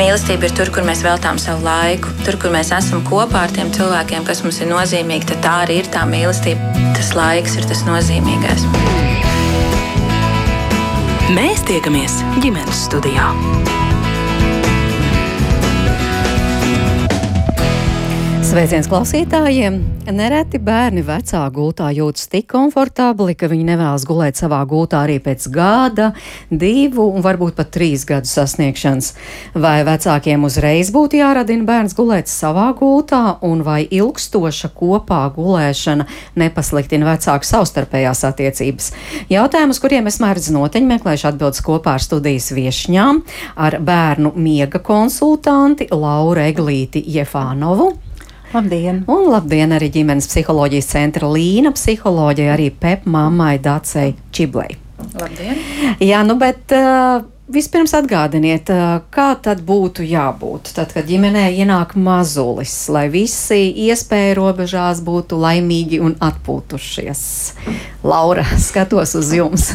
Mīlestība ir tur, kur mēs veltām savu laiku, tur, kur mēs esam kopā ar tiem cilvēkiem, kas mums ir nozīmīgi. Tā arī ir tā mīlestība. Tas laiks ir tas nozīmīgais. Mēs tiekamies ģimenes studijā. Sveiciens klausītājiem! Nereti bērni vecā gultā jūtas tik komfortabli, ka viņi nevēlas gulēt savā gultā arī pēc gada, divu un varbūt pat trīs gadu sasniegšanas. Vai vecākiem uzreiz būtu jāradina bērns gulēt savā gultā, un vai ilgstoša kopā gulēšana nepasliktina vecāku savstarpējās attiecības? Jautājumus, kuriem es mērdzu noteņi meklēšu atbildes kopā ar studijas viešņām, ar bērnu miega konsultanti Lauru Eglīti Jefānovu. Labdien! Un labdien arī ģimenes psiholoģijas centra Līna psiholoģija, arī PEP mammai Dacei Čiblei. Labdien! Jā, nu bet. Uh, Vispirms atgādiniet, kā tad būtu jābūt, tad, kad ģimenē ienāk mazulis, lai visi iespēju robežās būtu laimīgi un atpūtušies. Laura, skatos uz jums.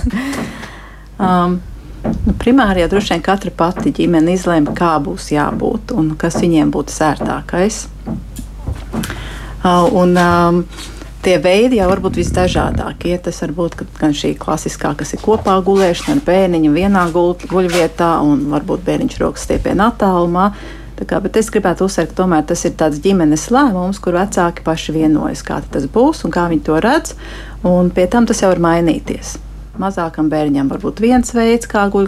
um, nu, primāri jau droši vien katra pati ģimene izlēma, kā būs jābūt un kas viņiem būtu sērtākais. Un, um, tie veidi jau var būt visdažādākie. Tas var būt gan šī klasiskā, kas ir kopā gulēšana ar bērniņu vienā guļvietā, un varbūt bērniņš rokas stiepienā attālumā. Kā, bet es gribētu uzsvērt, ka tomēr tas ir tāds ģimenes lēmums, kur vecāki paši vienojas, kā tas būs un kā viņi to redz. Un pie tam tas jau var mainīties. Mazākam bērnam var būt viens veids, kā guļ,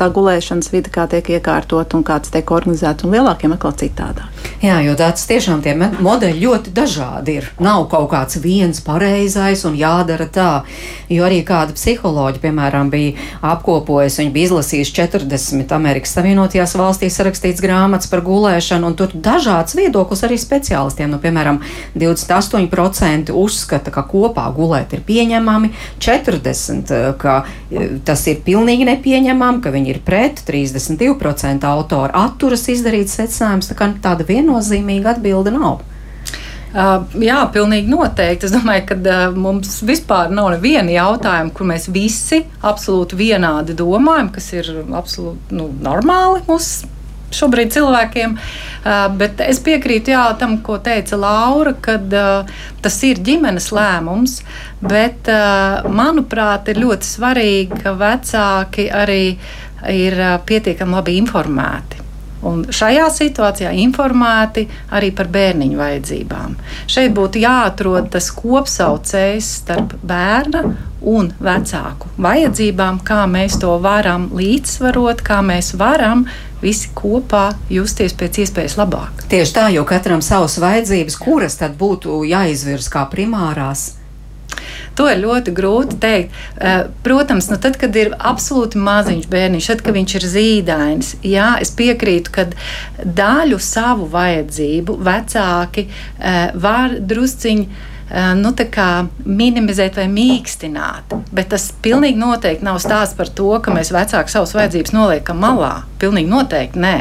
tā gulēšanas vide kā tiek iekārtot un kāds tiek organizēts, un lielākiem atkal citādāk. Jā, jo tāds tiešām tie modeļi ļoti dažādi ir. Nav kaut kāds viens pareizais un jādara tā. Jo arī kāda psiholoģija, piemēram, bija apkopojusi, viņa bija izlasījusi 40 Amerikas Savienotajās valstīs rakstīts grāmatas par gulēšanu, un tur dažāds viedoklis arī speciālistiem. Nu, piemēram, 28% uzskata, ka kopā gulēt ir pieņemami, 40% ka e, tas ir pilnīgi nepieņemami, ka viņi ir pret, 32% autori atturas izdarīt secinājumus. Tā viennozīmīga atbilde nav. Uh, jā, pilnīgi noteikti. Es domāju, ka uh, mums vispār nav neviena jautājuma, kur mēs visi absolūti vienādi domājam, kas ir absolūti nu, normāli mūsu šobrīd cilvēkiem. Uh, bet es piekrītu jā, tam, ko teica Laura, ka uh, tas ir ģimenes lēmums. Bet, uh, manuprāt, ir ļoti svarīgi, ka vecāki arī ir uh, pietiekami labi informēti. Un šajā situācijā informēti arī par bērniņu vajadzībām. Šeit būtu jāatrod tas kopsaucējs starp bērna un vecāku vajadzībām, kā mēs to varam līdzsvarot, kā mēs varam visi kopā justies pēc iespējas labāk. Tieši tā, jo katram savas vajadzības, kuras tad būtu jāizvirz kā primārās, To ir ļoti grūti pateikt. Eh, protams, nu tad, kad ir absolūti maziņš bērniņš, tad, kad viņš ir zīdainis, jā, es piekrītu, ka daļu savu vajadzību vecāki eh, var drusciņi eh, nu, minimizēt vai mīkstināt. Bet tas pilnīgi noteikti nav stāsts par to, ka mēs vecāki savas vajadzības noliekam malā. Pilnīgi noteikti nē.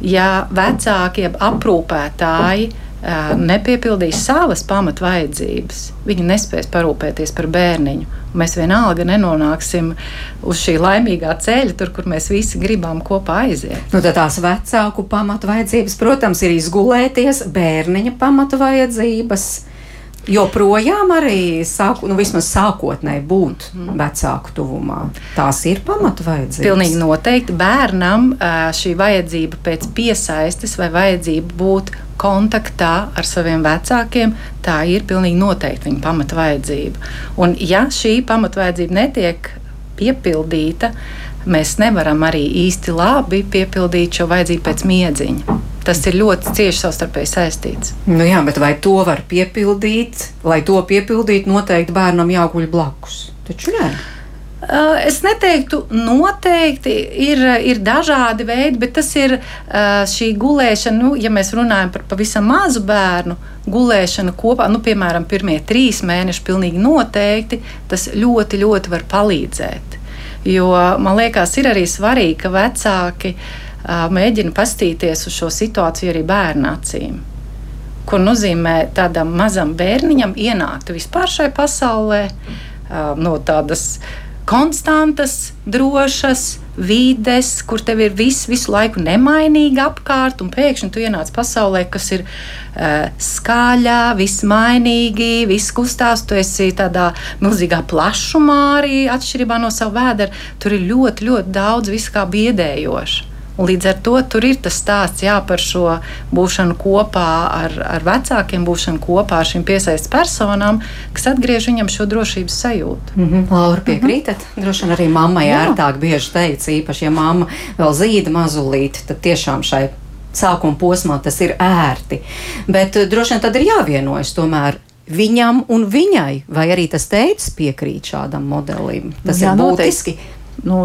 Ja vecāki, aprūpētāji nepiepildīs savas pamatvajadzības, viņi nespēs parūpēties par bērniņu. Mēs vienalga nenonāksim uz šī laimīgā ceļa, tur, kur mēs visi gribam kopā aiziet. Nu, tās vecāku pamatvajadzības, protams, ir izgulēties, bērniņa pamatvajadzības joprojām arī sāku, nu, vismaz sākotnēji būt mm. vecāku tuvumā. Tās ir pamatvajadzības. Pilnīgi noteikti bērnam šī vajadzība pēc piesaistes vai vajadzība būt kontaktā ar saviem vecākiem, tā ir pilnīgi noteikti viņa pamatvajadzība. Un ja šī pamatvajadzība netiek piepildīta, mēs nevaram arī īsti labi piepildīt šo vajadzību pēc miedziņa. Tas ir ļoti cieši savstarpēji saistīts. Nu jā, bet vai to var piepildīt? Lai to piepildītu, noteikti bērnam jāguļ blakus. Taču nē. Uh, es neteiktu, noteikti ir, ir dažādi veidi, bet tas ir uh, šī gulēšana, nu, ja mēs runājam par pavisam mazu bērnu, gulēšana kopā, nu, piemēram, pirmie trīs mēneši, pilnīgi noteikti tas ļoti, ļoti var palīdzēt. Jo man liekas, ir arī svarīgi, ka vecāki uh, mēģina pastīties uz šo situāciju arī bērnu acīm. Ko nozīmē tādam mazam bērniņam ienākt vispār šai pasaulē no tādas konstantas, drošas, vides, kur tev ir viss visu laiku nemainīgi apkārt, un pēkšņi tu ienāc pasaulē, kas ir uh, skaļā, viss mainīgi, viss kustās, tu esi tādā milzīgā plašumā arī atšķirībā no sava vēdera. Tur ir ļoti, ļoti daudz viskā biedējoša. Un līdz ar to tur ir tas stāsts jā, par šo būšanu kopā ar, ar vecākiem, būšanu kopā ar šīm piesaistītām personām, kas atgriež viņam šo drošības sajūtu. Mm -hmm. Laura, piekrītat? Mm -hmm. Droši vien arī mammai ērtāk bieži teica, īpaši, ja mamma vēl zīda mazulīti, tad tiešām šai sākuma posmā tas ir ērti. Bet eh, droši vien tad ir jāvienojas tomēr viņam un viņai, vai arī tas teicis piekrīt šādam modelim. Tas jā, ir būtiski. Noteikti nu,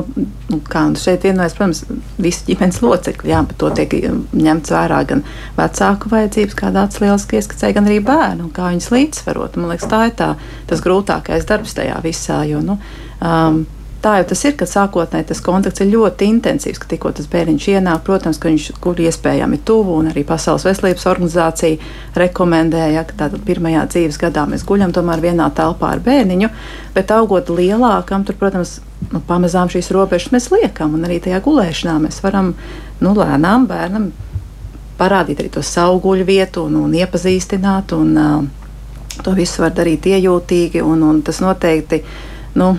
nu, kā šeit vienojas, protams, visi ģimenes locekļi. Jā, bet to tiek ņemts vērā gan vecāku vajadzības, kā tāds lieliski ieskicēja, gan arī bērnu, kā viņas līdzsvarot. Man liekas, tā ir tā, tas grūtākais darbs tajā visā. Jo, nu, um, tā jau tas ir, ka sākotnēji tas kontakts ir ļoti intensīvs, ka tikko tas bērniņš ienāk, protams, ka viņš kur iespējami tuvu, un arī Pasaules veselības organizācija rekomendēja, ka tātad pirmajā dzīves gadā mēs guļam tomēr vienā telpā ar bērniņu, bet augot lielākam, tur, protams, nu, pamazām šīs robežas mēs liekam, un arī tajā gulēšanā mēs varam nu, lēnām bērnam parādīt arī to savu guļu vietu un, un iepazīstināt, un uh, to visu var darīt iejūtīgi, un, un tas noteikti, nu,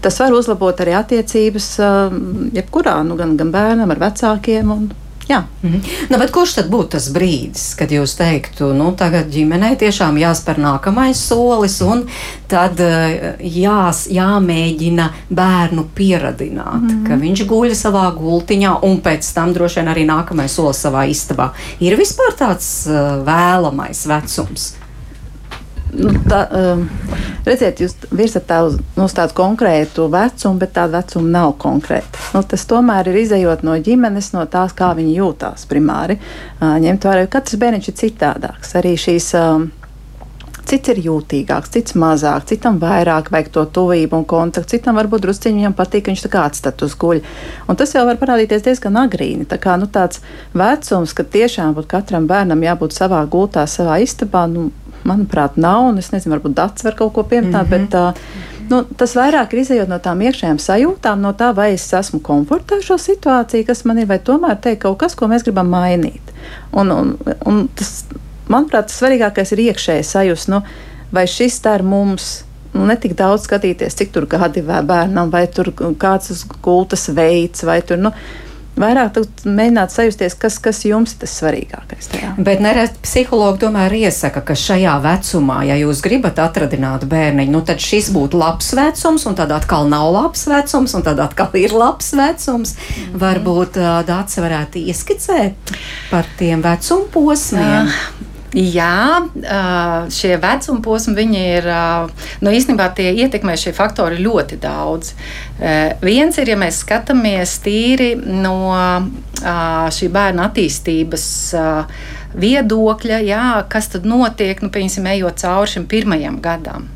tas var uzlabot arī attiecības uh, jebkurā, nu, gan, gan bērnam ar vecākiem. Un, Jā. Mm -hmm. nu, kurš tad būtu tas brīdis, kad jūs teiktu, nu, tagad ģimenei tiešām jāspēr nākamais solis, un tad uh, jās, jāmēģina bērnu pieradināt, mm -hmm. ka viņš guļ savā gultiņā, un pēc tam droši vien arī nākamais solis savā istabā. Ir vispār tāds uh, vēlamais vecums? Nu, tā, um, redziet, jūs virsat tā uz, nu, uz tādu konkrētu vecumu, bet tāda vecuma nav konkrēta. Nu, tas tomēr ir izējot no ģimenes, no tās, kā viņi jūtās primāri. Uh, ņemt vērā, ka katrs bērniņš ir citādāks. Arī šīs. Um, Cits ir jūtīgāks, cits mazāk, citam vairāk vajag to tuvību un kontaktu, citam varbūt drusciņš viņam patīk, viņš tā kā atstatus guļ. Un tas jau var parādīties diezgan agrīni. Tā kā nu, tāds vecums, ka tiešām katram bērnam jābūt savā gultā, savā istabā, nu, manuprāt, nav. Es nezinu, varbūt Dārts var kaut ko pieminēt, mm -hmm. bet uh, nu, tas vairāk ir izējot no tām iekšējām sajūtām, no tā, vai es esmu komfortā ar šo situāciju, kas man ir, vai tomēr teikt kaut kas, ko mēs gribam mainīt. Un, un, un tas, manuprāt, tas svarīgākais ir iekšēji sajust, nu, vai šis tā ir mums. Nu, ne tik daudz skatīties, cik tur gadi bērnam, vai tur kāds uz gultas veids, vai tur. Nu, vairāk mēģināt sajusties, kas, kas jums ir tas svarīgākais. Tajā. Bet nereti psihologi tomēr iesaka, ka šajā vecumā, ja jūs gribat atradināt bērniņu, nu tad šis būtu labs vecums, un tad atkal nav labs vecums, un tad atkal ir labs vecums. Mm -hmm. Varbūt uh, Dārsa varētu ieskicēt par tiem vecuma posmiem. Uh. Jā, šie vecuma posmi ir nu, īstenībā tie ietekmē šie faktori ļoti daudz. Viens ir, ja mēs skatāmies tīri no šī bērna attīstības viedokļa, jā, kas tad notiek, nu, piemēram, ejot cauri šim pirmajam gadam.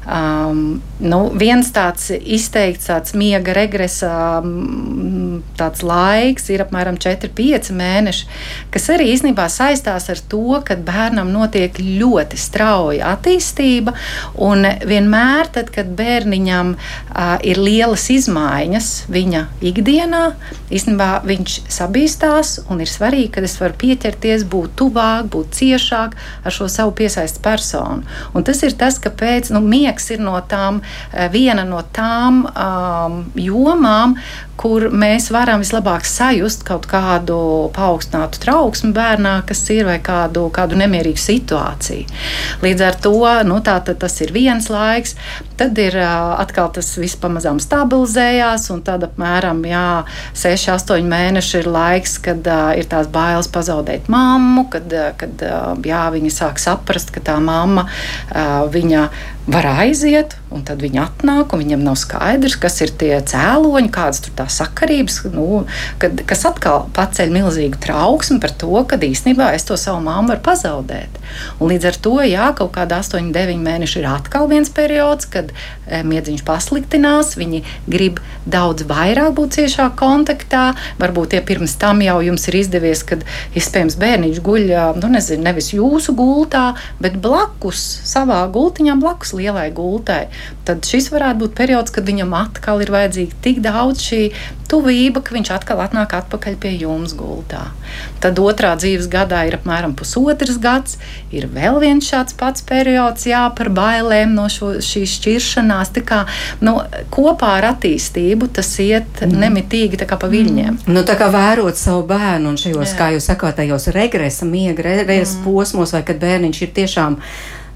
Um, nu, viens tāds izteikts tāds miega regresa um, tāds laiks ir apmēram 4-5 mēneši, kas arī īstenībā saistās ar to, ka bērnam notiek ļoti strauja attīstība. Vienmēr, tad, kad bērniņam uh, ir lielas izmaiņas viņa ikdienā, īstenībā viņš sabīstās un ir svarīgi, ka es varu pieķerties, būt tuvāk, būt ciešāk ar šo savu piesaistu personu. Un tas ir tas, kāpēc nu, miega miegs ir no tām, eh, viena no tām um, jomām, kur mēs varam vislabāk sajust kaut kādu paaugstinātu trauksmi bērnā, kas ir vai kādu, kādu nemierīgu situāciju. Līdz ar to nu, tā, tas ir viens laiks, tad ir atkal tas viss pamazām stabilizējās, un tad apmēram 6, 8 mēneši ir laiks, kad uh, ir tās bailes pazaudēt mammu, kad, kad uh, jā, viņi sāk saprast, ka tā mamma uh, viņa var aiziet, un tad viņi atnāk, un viņiem nav skaidrs, kas ir tie cēloņi, kādas tur tās sakarības, nu, kad, kas atkal paceļ milzīgu trauksmi par to, ka īstenībā es to savu māmu varu pazaudēt. Un līdz ar to, jā, kaut kāda 8, 9 mēneši ir atkal viens periods, kad e, miedziņš pasliktinās, viņi grib daudz vairāk būt ciešā kontaktā. Varbūt ja pirms tam jau jums ir izdevies, kad iespējams bērniņš guļ nu, nezinu, nevis jūsu gultā, bet blakus savā gultiņā, blakus lielai gultai. Tad šis varētu būt periods, kad viņam atkal ir vajadzīga tik daudz šī tuvība, ka viņš atkal atnāk atpakaļ pie jums gultā. Tad otrā dzīves gadā ir apmēram pusotrs gads, ir vēl viens šāds pats periods, jā, par bailēm no šo, šīs šķiršanās. Kā, nu, kopā ar attīstību tas iet mm. nemitīgi pa viļņiem. Mm. Nu, tā kā vērot savu bērnu un šajos, jā. kā jūs sakāt, tajos regresa, miega regresa mm. posmos, vai kad bērniņš ir tiešām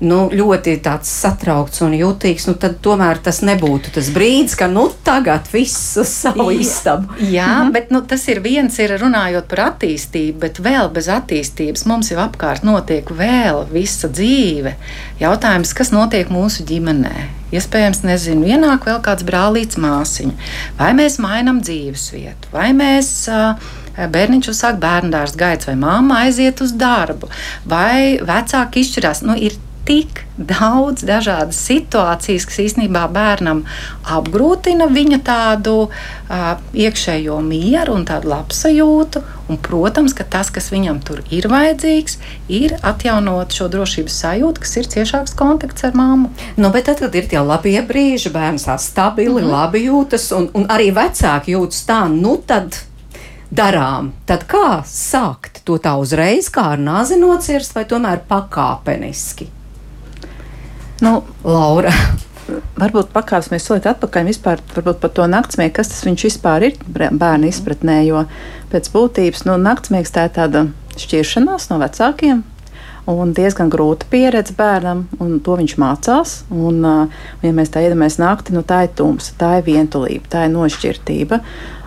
nu, ļoti satraukts un jutīgs, nu, tad tomēr tas nebūtu tas brīdis, ka nu, tagad viss uz savu istabu. Jā, mhm. bet nu, tas ir viens, ir runājot par attīstību, bet vēl bez attīstības mums jau apkārt notiek vēl visa dzīve. Jautājums, kas notiek mūsu ģimenē? Iespējams, nezinu, ienāk vēl kāds brālīts māsiņa, vai mēs mainām dzīvesvietu, vai mēs uh, bērniņš uzsāk bērnu dārza gaitas, vai māma aiziet uz darbu, vai vecāki izšķirās. Nu, ir tik daudz dažādas situācijas, kas īstenībā bērnam apgrūtina viņa tādu uh, iekšējo mieru un tādu labsajūtu. Un, protams, ka tas, kas viņam tur ir vajadzīgs, ir atjaunot šo drošības sajūtu, kas ir ciešāks kontakts ar māmu. Nu, bet tad, kad ir tie labie brīži, bērns tā stabili, mm -hmm. labi jūtas, un, un arī vecāki jūtas tā, nu tad darām. Tad kā sākt to tā uzreiz, kā ar nāzi nocirst, vai tomēr pakāpeniski? Nu, Laura. Varbūt pakāpsimies solīt atpakaļ vispār, par to naktsmieku, kas tas vispār ir bērnu izpratnē. Jo pēc būtības nu, naktsmiegs tā ir tāda šķiršanās no vecākiem. Un diezgan grūta pieredze bērnam, un to viņš mācās. Un, ja mēs tā iedomājamies naktī, nu, tā ir tumsa, tā ir vientulība, tā ir nošķirtība.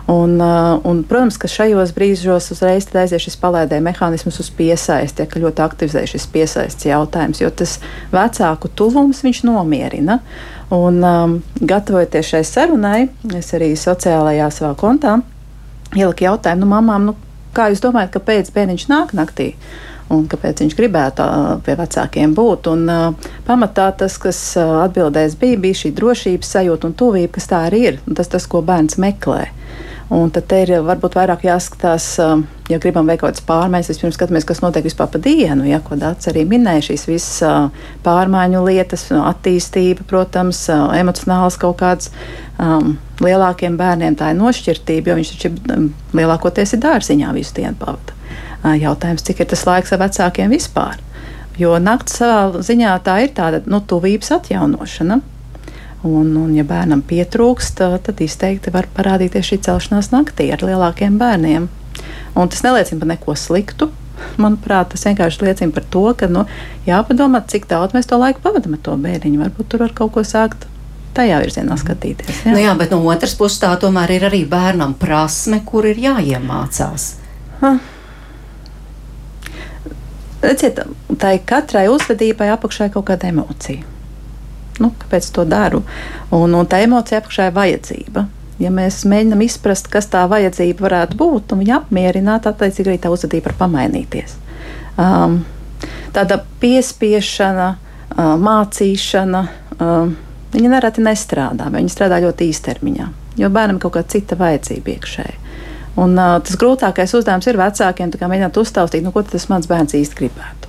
Un, uh, un, protams, ka šajos brīžos uzreiz aizies šis palaidē mehānisms uz piesaisti, ja ļoti aktivizē šis piesaists jautājums, jo tas vecāku tuvums viņš nomierina. Un, um, gatavojoties šai sarunai, es arī sociālajā savā kontā ieliku jautājumu nu, mamām, nu, kā jūs domājat, kāpēc bērniņš nāk naktī? un kāpēc viņš gribētu uh, pie vecākiem būt. Un, uh, pamatā tas, kas uh, atbildēs, bija, bija šī drošības sajūta un tuvība, kas tā arī ir. Tas tas, ko bērns meklē. Un tad ir varbūt vairāk jāskatās, um, ja gribam veikt kaut kādas pārmaiņas, vispirms skatāmies, kas notiek vispār pa dienu. Ja, ko Dārts arī minēja, šīs visas uh, pārmaiņu lietas, attīstība, protams, uh, emocionāls kaut kāds. Um, lielākiem bērniem tā ir nošķirtība, jo viņš taču um, lielākoties ir dārziņā visu dienu pavadījis. Uh, jautājums, cik ir tas laiks ar vecākiem vispār? Jo nakts savā ziņā tā ir tāda nu, tuvības atjaunošana. Un, un, ja bērnam pietrūkst, tad izteikti var parādīties šī celšanās naktī ar lielākiem bērniem. Un tas neliecina par neko sliktu. Manuprāt, tas vienkārši liecina par to, ka nu, jāpadomā, cik daudz mēs to laiku pavadām ar to bērniņu. Varbūt tur var kaut ko sākt tajā virzienā skatīties. Jā. Nu jā, bet no otras puses tā tomēr ir arī bērnam prasme, kur ir jāiemācās. Ha. Redziet, tā ir katrai uzvedībai apakšā kaut kāda emocija nu, kāpēc to daru. Un, un tā emocija apakšā ir vajadzība. Ja mēs mēģinām izprast, kas tā vajadzība varētu būt, un viņa apmierināt, attiecīgi arī tā uzvedība var pamainīties. Um, tāda piespiešana, uh, mācīšana, uh, viņa nereti nestrādā, viņa strādā ļoti īstermiņā, jo bērnam ir kaut kāda cita vajadzība iekšēji. Un, uh, tas grūtākais uzdevums ir vecākiem mēģināt uztaustīt, nu, ko tas mans bērns īsti gribētu.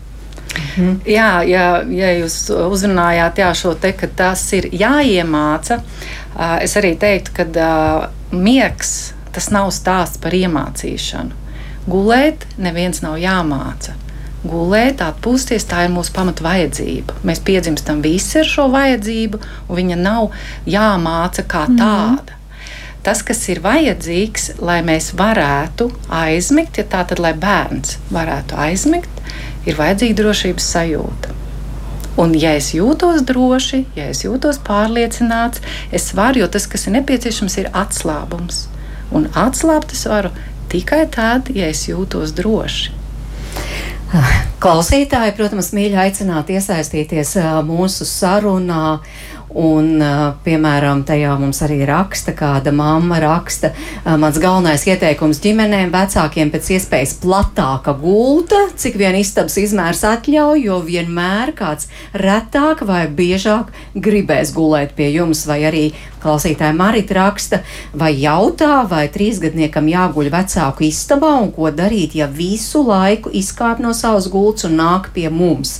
Mhm. Jā, ja, ja jūs uzrunājāt jā, šo te, ka tas ir jāiemāca, es arī teiktu, ka miegs tas nav stāsts par iemācīšanu. Gulēt neviens nav jāmāca. Gulēt, atpūsties, tā ir mūsu pamata vajadzība. Mēs piedzimstam visi ar šo vajadzību, un viņa nav jāmāca kā mhm. tāda. Tas, kas ir vajadzīgs, lai mēs varētu aizmigt, ja tā tad, lai bērns varētu aizmigt, ir vajadzīga drošības sajūta. Un, ja es jūtos droši, ja es jūtos pārliecināts, es varu, jo tas, kas ir nepieciešams, ir atslābums. Un atslābt es varu tikai tad, ja es jūtos droši. Klausītāji, protams, mīļi aicināt iesaistīties mūsu sarunā Un, piemēram, tajā mums arī raksta, kāda mamma raksta, mans galvenais ieteikums ģimenēm vecākiem pēc iespējas platāka gulta, cik vien istabas izmērs atļauj, jo vienmēr kāds retāk vai biežāk gribēs gulēt pie jums, vai arī klausītāja Marita raksta, vai jautā, vai trīsgadniekam jāguļ vecāku istabā un ko darīt, ja visu laiku izkāp no savas gultas un nāk pie mums.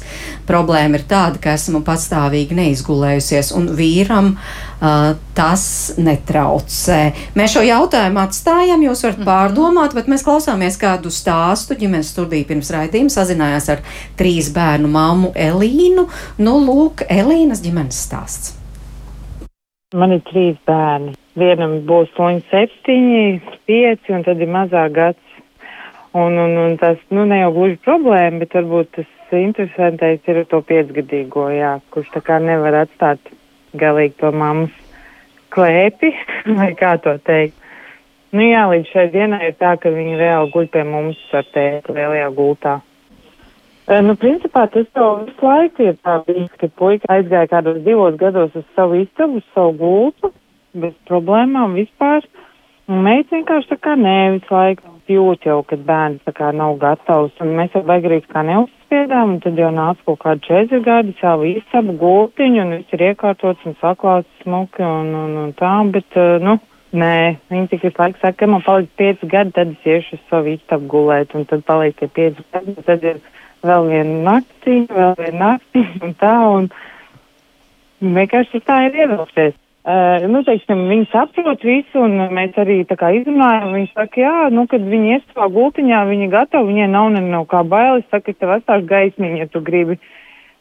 Problēma ir tāda, ka esmu patstāvīgi neizgulējusies un vīram uh, tas netraucē. Mēs šo jautājumu atstājam, jūs varat mhm. pārdomāt, bet mēs klausāmies kādu stāstu. Ģimenes studija pirms raidījuma sazinājās ar trīs bērnu mammu Elīnu. Nu, lūk, Elīnas ģimenes stāsts. Man ir trīs bērni. Vienam būs līdz septiņi, pieci, un tad ir mazāk gads. Un, un, un tas, nu, ne jau gluži problēma, bet varbūt tas interesantais ir to piecgadīgo, jā, kurš tā kā nevar atstāt galīgi to mammas klēpi, vai kā to teikt. Nu jā, līdz šai dienai ir tā, ka viņi reāli guļ pie mums ar tēti lielajā gultā. Nu, principā tas jau visu laiku ir tā bijis, ka puika aizgāja kādos divos gados uz savu istabu, uz savu gultu, bez problēmām vispār. Un meita vienkārši tā kā nē, visu laiku jūt jau, kad bērns tā kā nav gatavs. Un mēs jau baigarīgi kā neuz apspiedām, un tad jau nāca kaut kādi četri gadi, savu īstabu gultiņu, un viss ir iekārtots un saklāts smuki un, un, un tā, bet, nu, nē, viņi tik visu laiku saka, ka man paliks pieci gadi, tad es iešu uz savu īstabu gulēt, un tad paliek tie pieci gadi, un tad ir vēl viena naktiņa, vēl viena naktiņa, un tā, un vienkārši tā ir ievilkties. Uh, nu, teiksim, viņi saprot visu, un mēs arī tā kā izrunājam. Viņi saka, jā, nu, kad viņi ies savā gultiņā, viņi gatavi, viņiem nav ne no kā bailes, saka, ka tev atstāšu gaismiņu, ja tu gribi.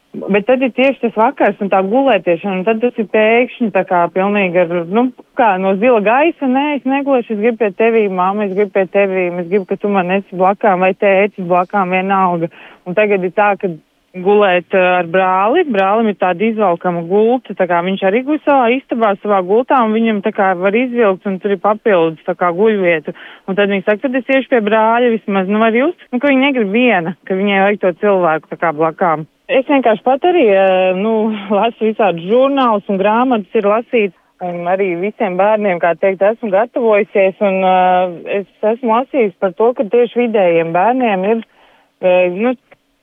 Bet tad ir tieši tas vakars un tā gulētiešana, un tad tas ir pēkšņi tā kā pilnīgi ar, nu, kā no zila gaisa, nē, es negulēšu, es gribu pie tevī, māma, es gribu pie tevī, es gribu, ka tu man esi blakām vai tēcis blakām vienalga. Un tagad ir tā, ka gulēt uh, ar brāli. Brālim ir tāda izvalkama gulta, tā kā viņš arī guļ savā istabā, savā gultā, un viņam tā kā var izvilkt, un tur ir papildus tā kā guļvietu. Un tad viņi saka, tad es iešu pie brāļa vismaz, nu var jūs, nu, ka viņi negrib viena, ka viņai vajag to cilvēku tā kā blakām. Es vienkārši pat arī, uh, nu, lasu visādus žurnālus un grāmatas ir lasīts. Un arī visiem bērniem, kā teikt, esmu gatavojusies, un uh, es esmu lasījis par to, ka tieši vidējiem bērniem ir, uh, nu,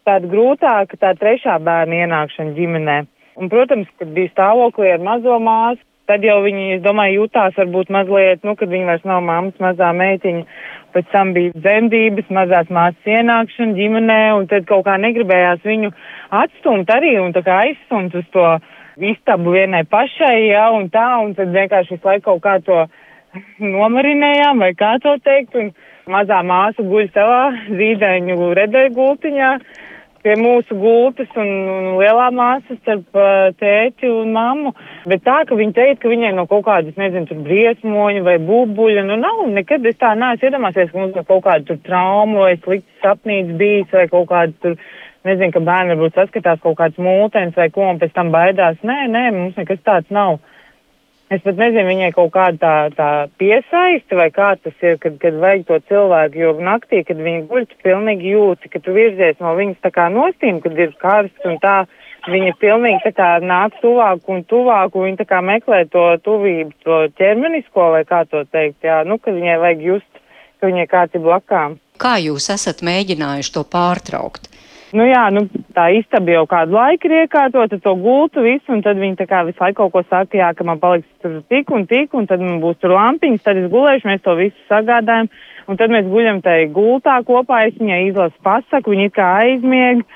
tāda grūtāka tā trešā bērna ienākšana ģimenē. Un, protams, kad bija stāvoklī ar mazo māsu, tad jau viņi, es domāju, jutās varbūt mazliet, nu, kad viņi vairs nav mammas mazā meitiņa. Pēc tam bija dzemdības, mazās māsas ienākšana ģimenē, un tad kaut kā negribējās viņu atstumt arī un tā kā aizstumt uz to istabu vienai pašai, jā, un tā, un tad vienkārši visu laiku kaut kā to nomarinējām, vai kā to teikt, un mazā māsa guļ savā zīdaiņu redēju gultiņā pie mūsu gultas un, un lielā māsa starp uh, tēti un mammu. Bet tā, ka viņa teica, ka viņai no kaut kādas, nezinu, tur briesmoņa vai bubuļa, nu nav, nekad es tā neesmu iedomāsies, ka mums no kaut kāda tur trauma vai slikts sapnīts bijis vai kaut kāda tur, nezinu, ka bērni varbūt saskatās kaut kāds mūtens vai ko un pēc tam baidās. Nē, nē, mums nekas tāds nav. Es pat nezinu, viņai kaut kāda tā, tā piesaista vai kā tas ir, kad, kad vajag to cilvēku, jo naktī, kad viņi guļ, tu pilnīgi jūti, ka tu virzies no viņas tā kā nostīm, kad ir karsts un tā, viņa pilnīgi tā kā nāk tuvāk un tuvāk, un viņa tā kā meklē to tuvību, to ķermenisko vai kā to teikt, jā, nu, kad viņai vajag just, ka viņai kāds ir blakām. Kā jūs esat mēģinājuši to pārtraukt? Nu jā, nu, tā istaba jau kādu laiku ir iekārtota, to gultu visu, un tad viņi tā kā visu laiku kaut ko saka, jā, ka man paliks tur tik un tik, un tad man būs tur lampiņas, tad es gulēšu, mēs to visu sagādājam, un tad mēs guļam tai gultā kopā, es viņai izlasu pasaku, viņi it kā aizmieg,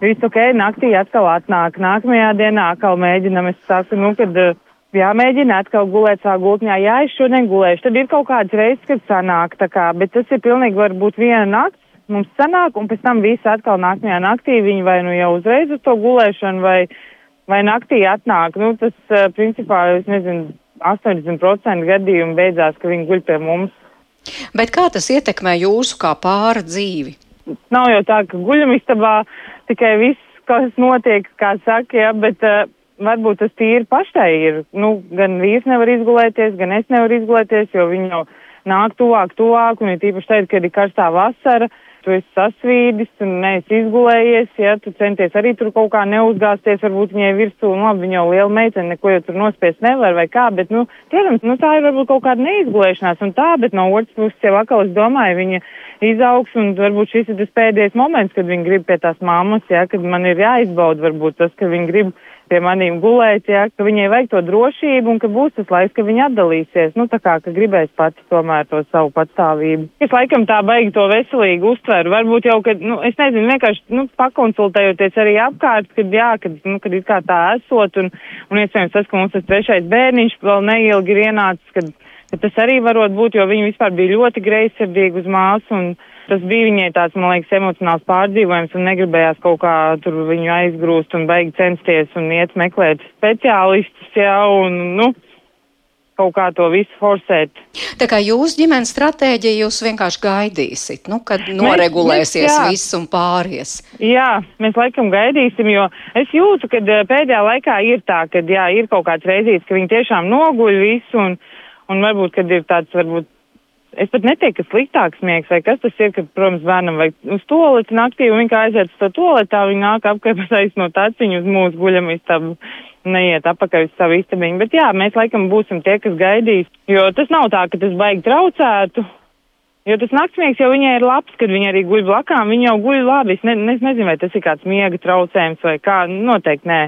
viss ok, naktī atkal atnāk, nākamajā dienā atkal mēģinam, es saku, nu, kad jāmēģina atkal gulēt savā gultņā, jā, es šodien gulēšu, tad ir kaut kāds reizes, kad sanāk, tā kā, bet tas ir pilnīgi varbūt viena nakts, mums sanāk, un pēc tam visi atkal nākamajā naktī viņi vai nu jau uzreiz uz to gulēšanu, vai, vai naktī atnāk. Nu, tas, uh, principā, es nezinu, 80% gadījumu beidzās, ka viņi guļ pie mums. Bet kā tas ietekmē jūsu kā pāra dzīvi? Nav jau tā, ka guļamistabā tikai viss, kas notiek, kā saka, ja, bet uh, varbūt tas tīri pašai ir. Nu, gan vīrs nevar izgulēties, gan es nevaru izgulēties, jo viņi jau nāk tuvāk, tuvāk, un ir tīpaši tagad, kad ir karstā vasara, tu esi sasvīdis un neesi izgulējies, ja tu centies arī tur kaut kā neuzgāzties, varbūt viņai virsū, nu labi, viņa jau liela meitene, neko jau tur nospiest nevar vai kā, bet, nu, protams, nu tā ir varbūt kaut kāda neizgulēšanās un tā, bet no otras puses jau atkal es domāju, viņa izaugs un varbūt šis ir tas pēdējais moments, kad viņa grib pie tās mammas, ja, kad man ir jāizbauda varbūt tas, ka viņa grib pie manīm gulēt, ja, ka viņai vajag to drošību un ka būs tas laiks, ka viņa atdalīsies. Nu, tā kā, ka gribēs pati tomēr to savu patstāvību. Es laikam tā baigi to veselīgi uztveru. Varbūt jau, kad, nu, es nezinu, vienkārši, nu, pakonsultējoties arī apkārt, kad, jā, kad, nu, kad it kā tā esot un, un iespējams tas, ka mums tas trešais bērniņš vēl neilgi ir ienācis, kad, kad tas arī varot būt, jo viņi vispār bija ļoti greizsirdīgi uz māsu un, Tas bija viņai tāds, man liekas, emocionāls pārdzīvojums un negribējās kaut kā tur viņu aizgrūst un beigi censties un iet meklēt speciālistus jau un, nu, kaut kā to visu forsēt. Tā kā jūs ģimenes stratēģija, jūs vienkārši gaidīsit, nu, kad noregulēsies mēs, mēs, viss un pāries. Jā, mēs laikam gaidīsim, jo es jūtu, ka eh, pēdējā laikā ir tā, ka jā, ir kaut kāds reizīts, ka viņi tiešām noguļ visu un, un varbūt, kad ir tāds, varbūt es pat neteiktu, ka sliktāks miegs vai kas tas ir, ka, protams, bērnam vajag uz toleti naktī un viņa aiziet uz to toletā, viņa nāk apkārt no taciņu uz mūsu guļam istabu, neiet apakaļ uz savu istabiņu. Bet jā, mēs laikam būsim tie, kas gaidīs, jo tas nav tā, ka tas baigi traucētu. Jo tas naktsmiegs jau viņai ir labs, kad viņa arī guļ blakām, viņa jau guļ labi. Es, ne, es nezinu, vai tas ir kāds miega traucējums vai kā, noteikti nē.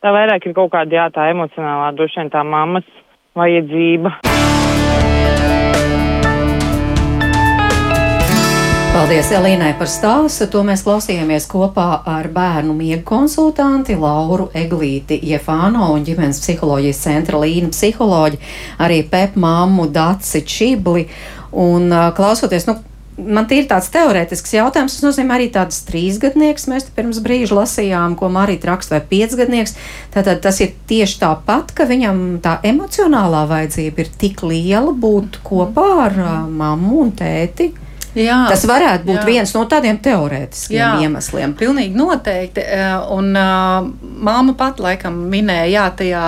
Tā vairāk ir kaut kāda jā, tā emocionālā, droši vien tā mammas vajadzība. Paldies Elīnai par stāstu. To mēs klausījāmies kopā ar bērnu miega konsultanti Lauru Eglīti Jefāno un ģimenes psiholoģijas centra Līna psiholoģi, arī Pep mammu Daci Čibli. Un klausoties, nu, man ir tāds teorētisks jautājums. Tas nozīmē arī tāds trīsgadnieks. Mēs pirms brīža lasījām, ko Marija raksta, vai piecgadnieks. Tātad tas ir tieši tāpat, ka viņam tā emocionālā vajadzība ir tik liela būt kopā ar mammu un tēti. Jā, Tas varētu būt jā. viens no tādiem teorētiskiem jā, iemesliem. Pilnīgi noteikti. Un uh, māma pat laikam minēja, jā, tajā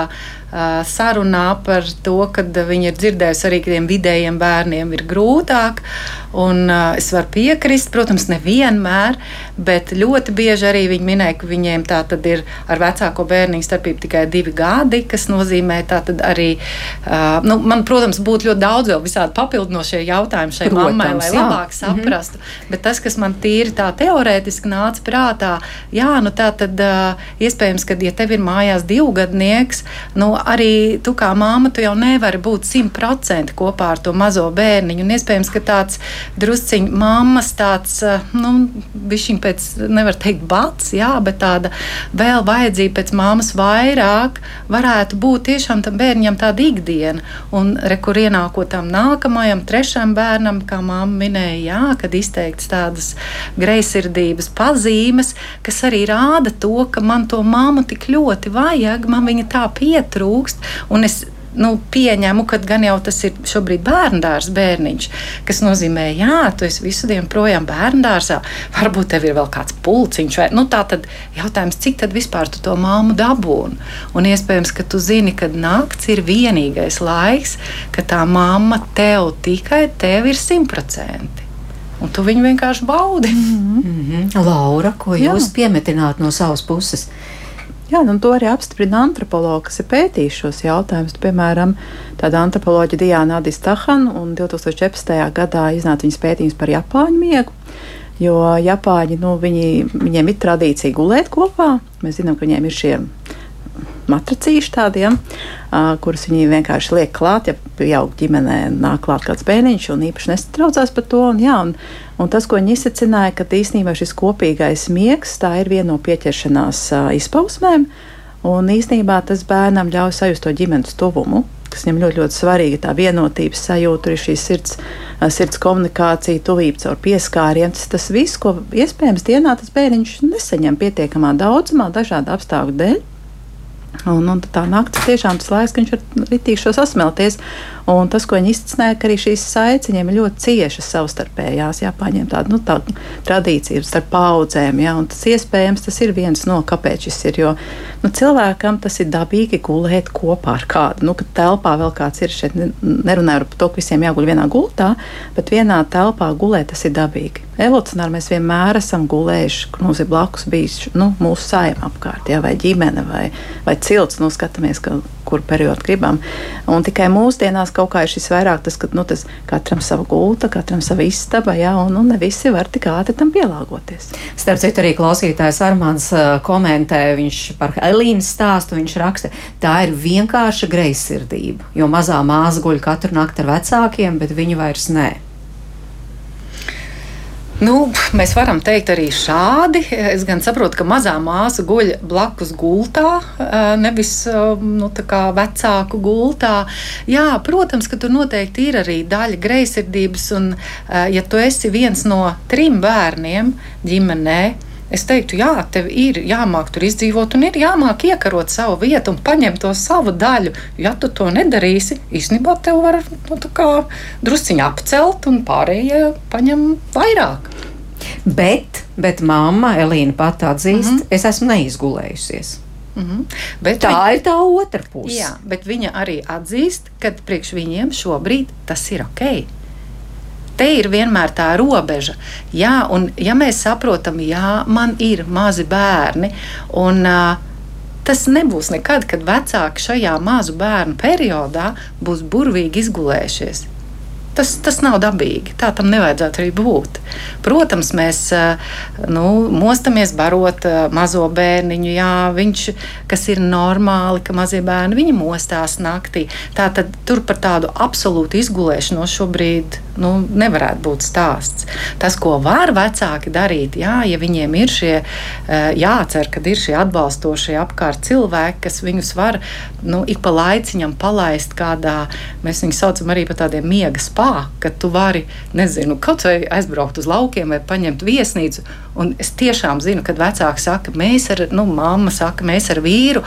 sarunā par to, ka viņi ir dzirdējusi arī, ka tiem vidējiem bērniem ir grūtāk. Un, uh, es varu piekrist, protams, nevienmēr, bet ļoti bieži arī viņi minēja, ka viņiem tā tad ir ar vecāko bērniņu starpība tikai divi gadi, kas nozīmē arī, uh, nu, man, protams, būtu ļoti daudz vēl visādi papildinošie jautājumi šai protams, mammai, lai jā. labāk saprastu. Mm -hmm. Bet tas, kas man tīri tā teorētiski nāca prātā, jā, nu tā tad uh, iespējams, ka, ja tev ir mājās divgadnieks, nu arī tu kā māma, tu jau nevari būt simt procenti kopā ar to mazo bērniņu. Un iespējams, ka tāds drusciņš mammas tāds, eh, nu, bišķiņ pēc, nevar teikt, bats, jā, bet tāda vēl vajadzība pēc mammas vairāk varētu būt tiešām tam bērniņam tāda ikdiena. Un rekur ienākot tam nākamajam, trešajam bērnam, kā mamma minēja, jā, kad izteikts tādas greizsirdības pazīmes, kas arī rāda to, ka man to mammu tik ļoti vajag, man viņa tā pietrūkst, un es nu, pieņemu, ka gan jau tas ir šobrīd bērndārs bērniņš, kas nozīmē, jā, tu esi visu dienu projām bērndārsā, varbūt tev ir vēl kāds pulciņš, vai nu, tā tad jautājums, cik tad vispār tu to māmu dabūni. Un iespējams, ka tu zini, ka nakts ir vienīgais laiks, ka tā mamma tev tikai tev ir simtprocentīgi. Un tu viņu vienkārši baudi. Mm -hmm. Laura, ko jūs Jā. piemetināt no savas puses? Jā, nu, to arī apstiprina antropologi, kas ir pētījuši šos jautājumus. Piemēram, tāda antropoloģija Diana Adistahana un 2014. gadā iznāca viņas pētījums par Japāņu miegu. Jo Japāņi, nu, viņi, viņiem ir tradīcija gulēt kopā. Mēs zinām, ka viņiem ir šie matracīši tādiem, uh, kurus viņi vienkārši liek klāt, ja pieaug ģimenē nāk klāt kāds bērniņš un īpaši nesatraucās par to. Un, jā, un, un tas, ko viņi izsacināja, ka īstenībā šis kopīgais miegs tā ir viena no pieķeršanās uh, izpausmēm. Un īstenībā tas bērnam ļauj sajust to ģimenes tuvumu, kas viņam ļoti, ļoti svarīga. Tā vienotības sajūta, ir šī sirds, sirds komunikācija, tuvība caur pieskārieniem. Tas, tas viss, ko iespējams dienā tas bērniņš nesaņem pietiekamā daudzumā, dažādu apstākļu dēļ. Un, un tā naktis tiešām tas laiks, ka viņš var ritīgi sasmelties. Un tas, ko viņi izcināja, ka arī šīs saites viņiem ir ļoti ciešas savstarpējās, jāpaņem tāda nu, tā tradīcija starp paudzēm. Jā, tas iespējams tas ir viens no kāpēc šis ir. Jo nu, cilvēkam tas ir dabīgi gulēt kopā ar kādu. Nu, kad telpā vēl kāds ir, šeit nerunāju par to, ka visiem jāguļ vienā gultā, bet vienā telpā gulēt tas ir dabīgi. Evolucionāri mēs vienmēr esam gulējuši, kur mums ir blakus bijis nu, mūsu saima apkārt, jā, vai ģimene, vai, vai cilts. Nu, skatāmies, ka, kur periodu gribam. Un tikai mūsdienās kaut kā ir šis vairāk tas, ka nu, tas katram sava gulta, katram sava istaba, jā, un nu, ne visi var tik ātri tam pielāgoties. Starp citu, arī klausītājs Armāns komentē, viņš par Elīnas stāstu, viņš raksta, tā ir vienkārša greizsirdība, jo mazā māsa guļ katru nakti ar vecākiem, bet viņi vairs nē. Nu, mēs varam teikt arī šādi. Es gan saprotu, ka mazā māsa guļ blakus gultā, nevis nu, vecāku gultā. Jā, protams, ka tur noteikti ir arī daļa greizsirdības, un ja tu esi viens no trim bērniem ģimenē, Es teiktu, jā, tev ir jāmāk tur izdzīvot, un ir jāmāk iekarot savu vietu un paņemt to savu daļu. Ja tu to nedarīsi, īstenībā tev var nu, drusciņā apcelt, un pārējie paņem vairāk. Bet, bet mamma Elīna pat atzīst, mm -hmm. es esmu neizgulējusies. Mm -hmm. Bet tā viņa, ir tā otra puse. Jā, bet viņa arī atzīst, ka priekš viņiem šobrīd tas ir ok te ir vienmēr tā robeža. Jā, un ja mēs saprotam, jā, man ir mazi bērni, un uh, tas nebūs nekad, kad vecāki šajā mazu bērnu periodā būs burvīgi izgulējušies. Tas, tas nav dabīgi. Tā tam nevajadzētu arī būt. Protams, mēs nu, mostamies barot mazo bērniņu. Jā, viņš, kas ir normāli, ka mazie bērni viņi mostās naktī. Tātad tur par tādu absolūtu izgulēšanos šobrīd nu, nevarētu būt stāsts. Tas, ko var vecāki darīt, jā, ja viņiem ir šie, jācer, ka ir šie atbalstošie apkārt cilvēki, kas viņus var nu, ik pa laiciņam palaist kādā, mēs viņus saucam arī par tādiem miega spēkiem spā, ka tu vari, nezinu, kaut vai aizbraukt uz laukiem vai paņemt viesnīcu. Un es tiešām zinu, kad vecāki saka, mēs ar, nu, mamma saka, mēs ar vīru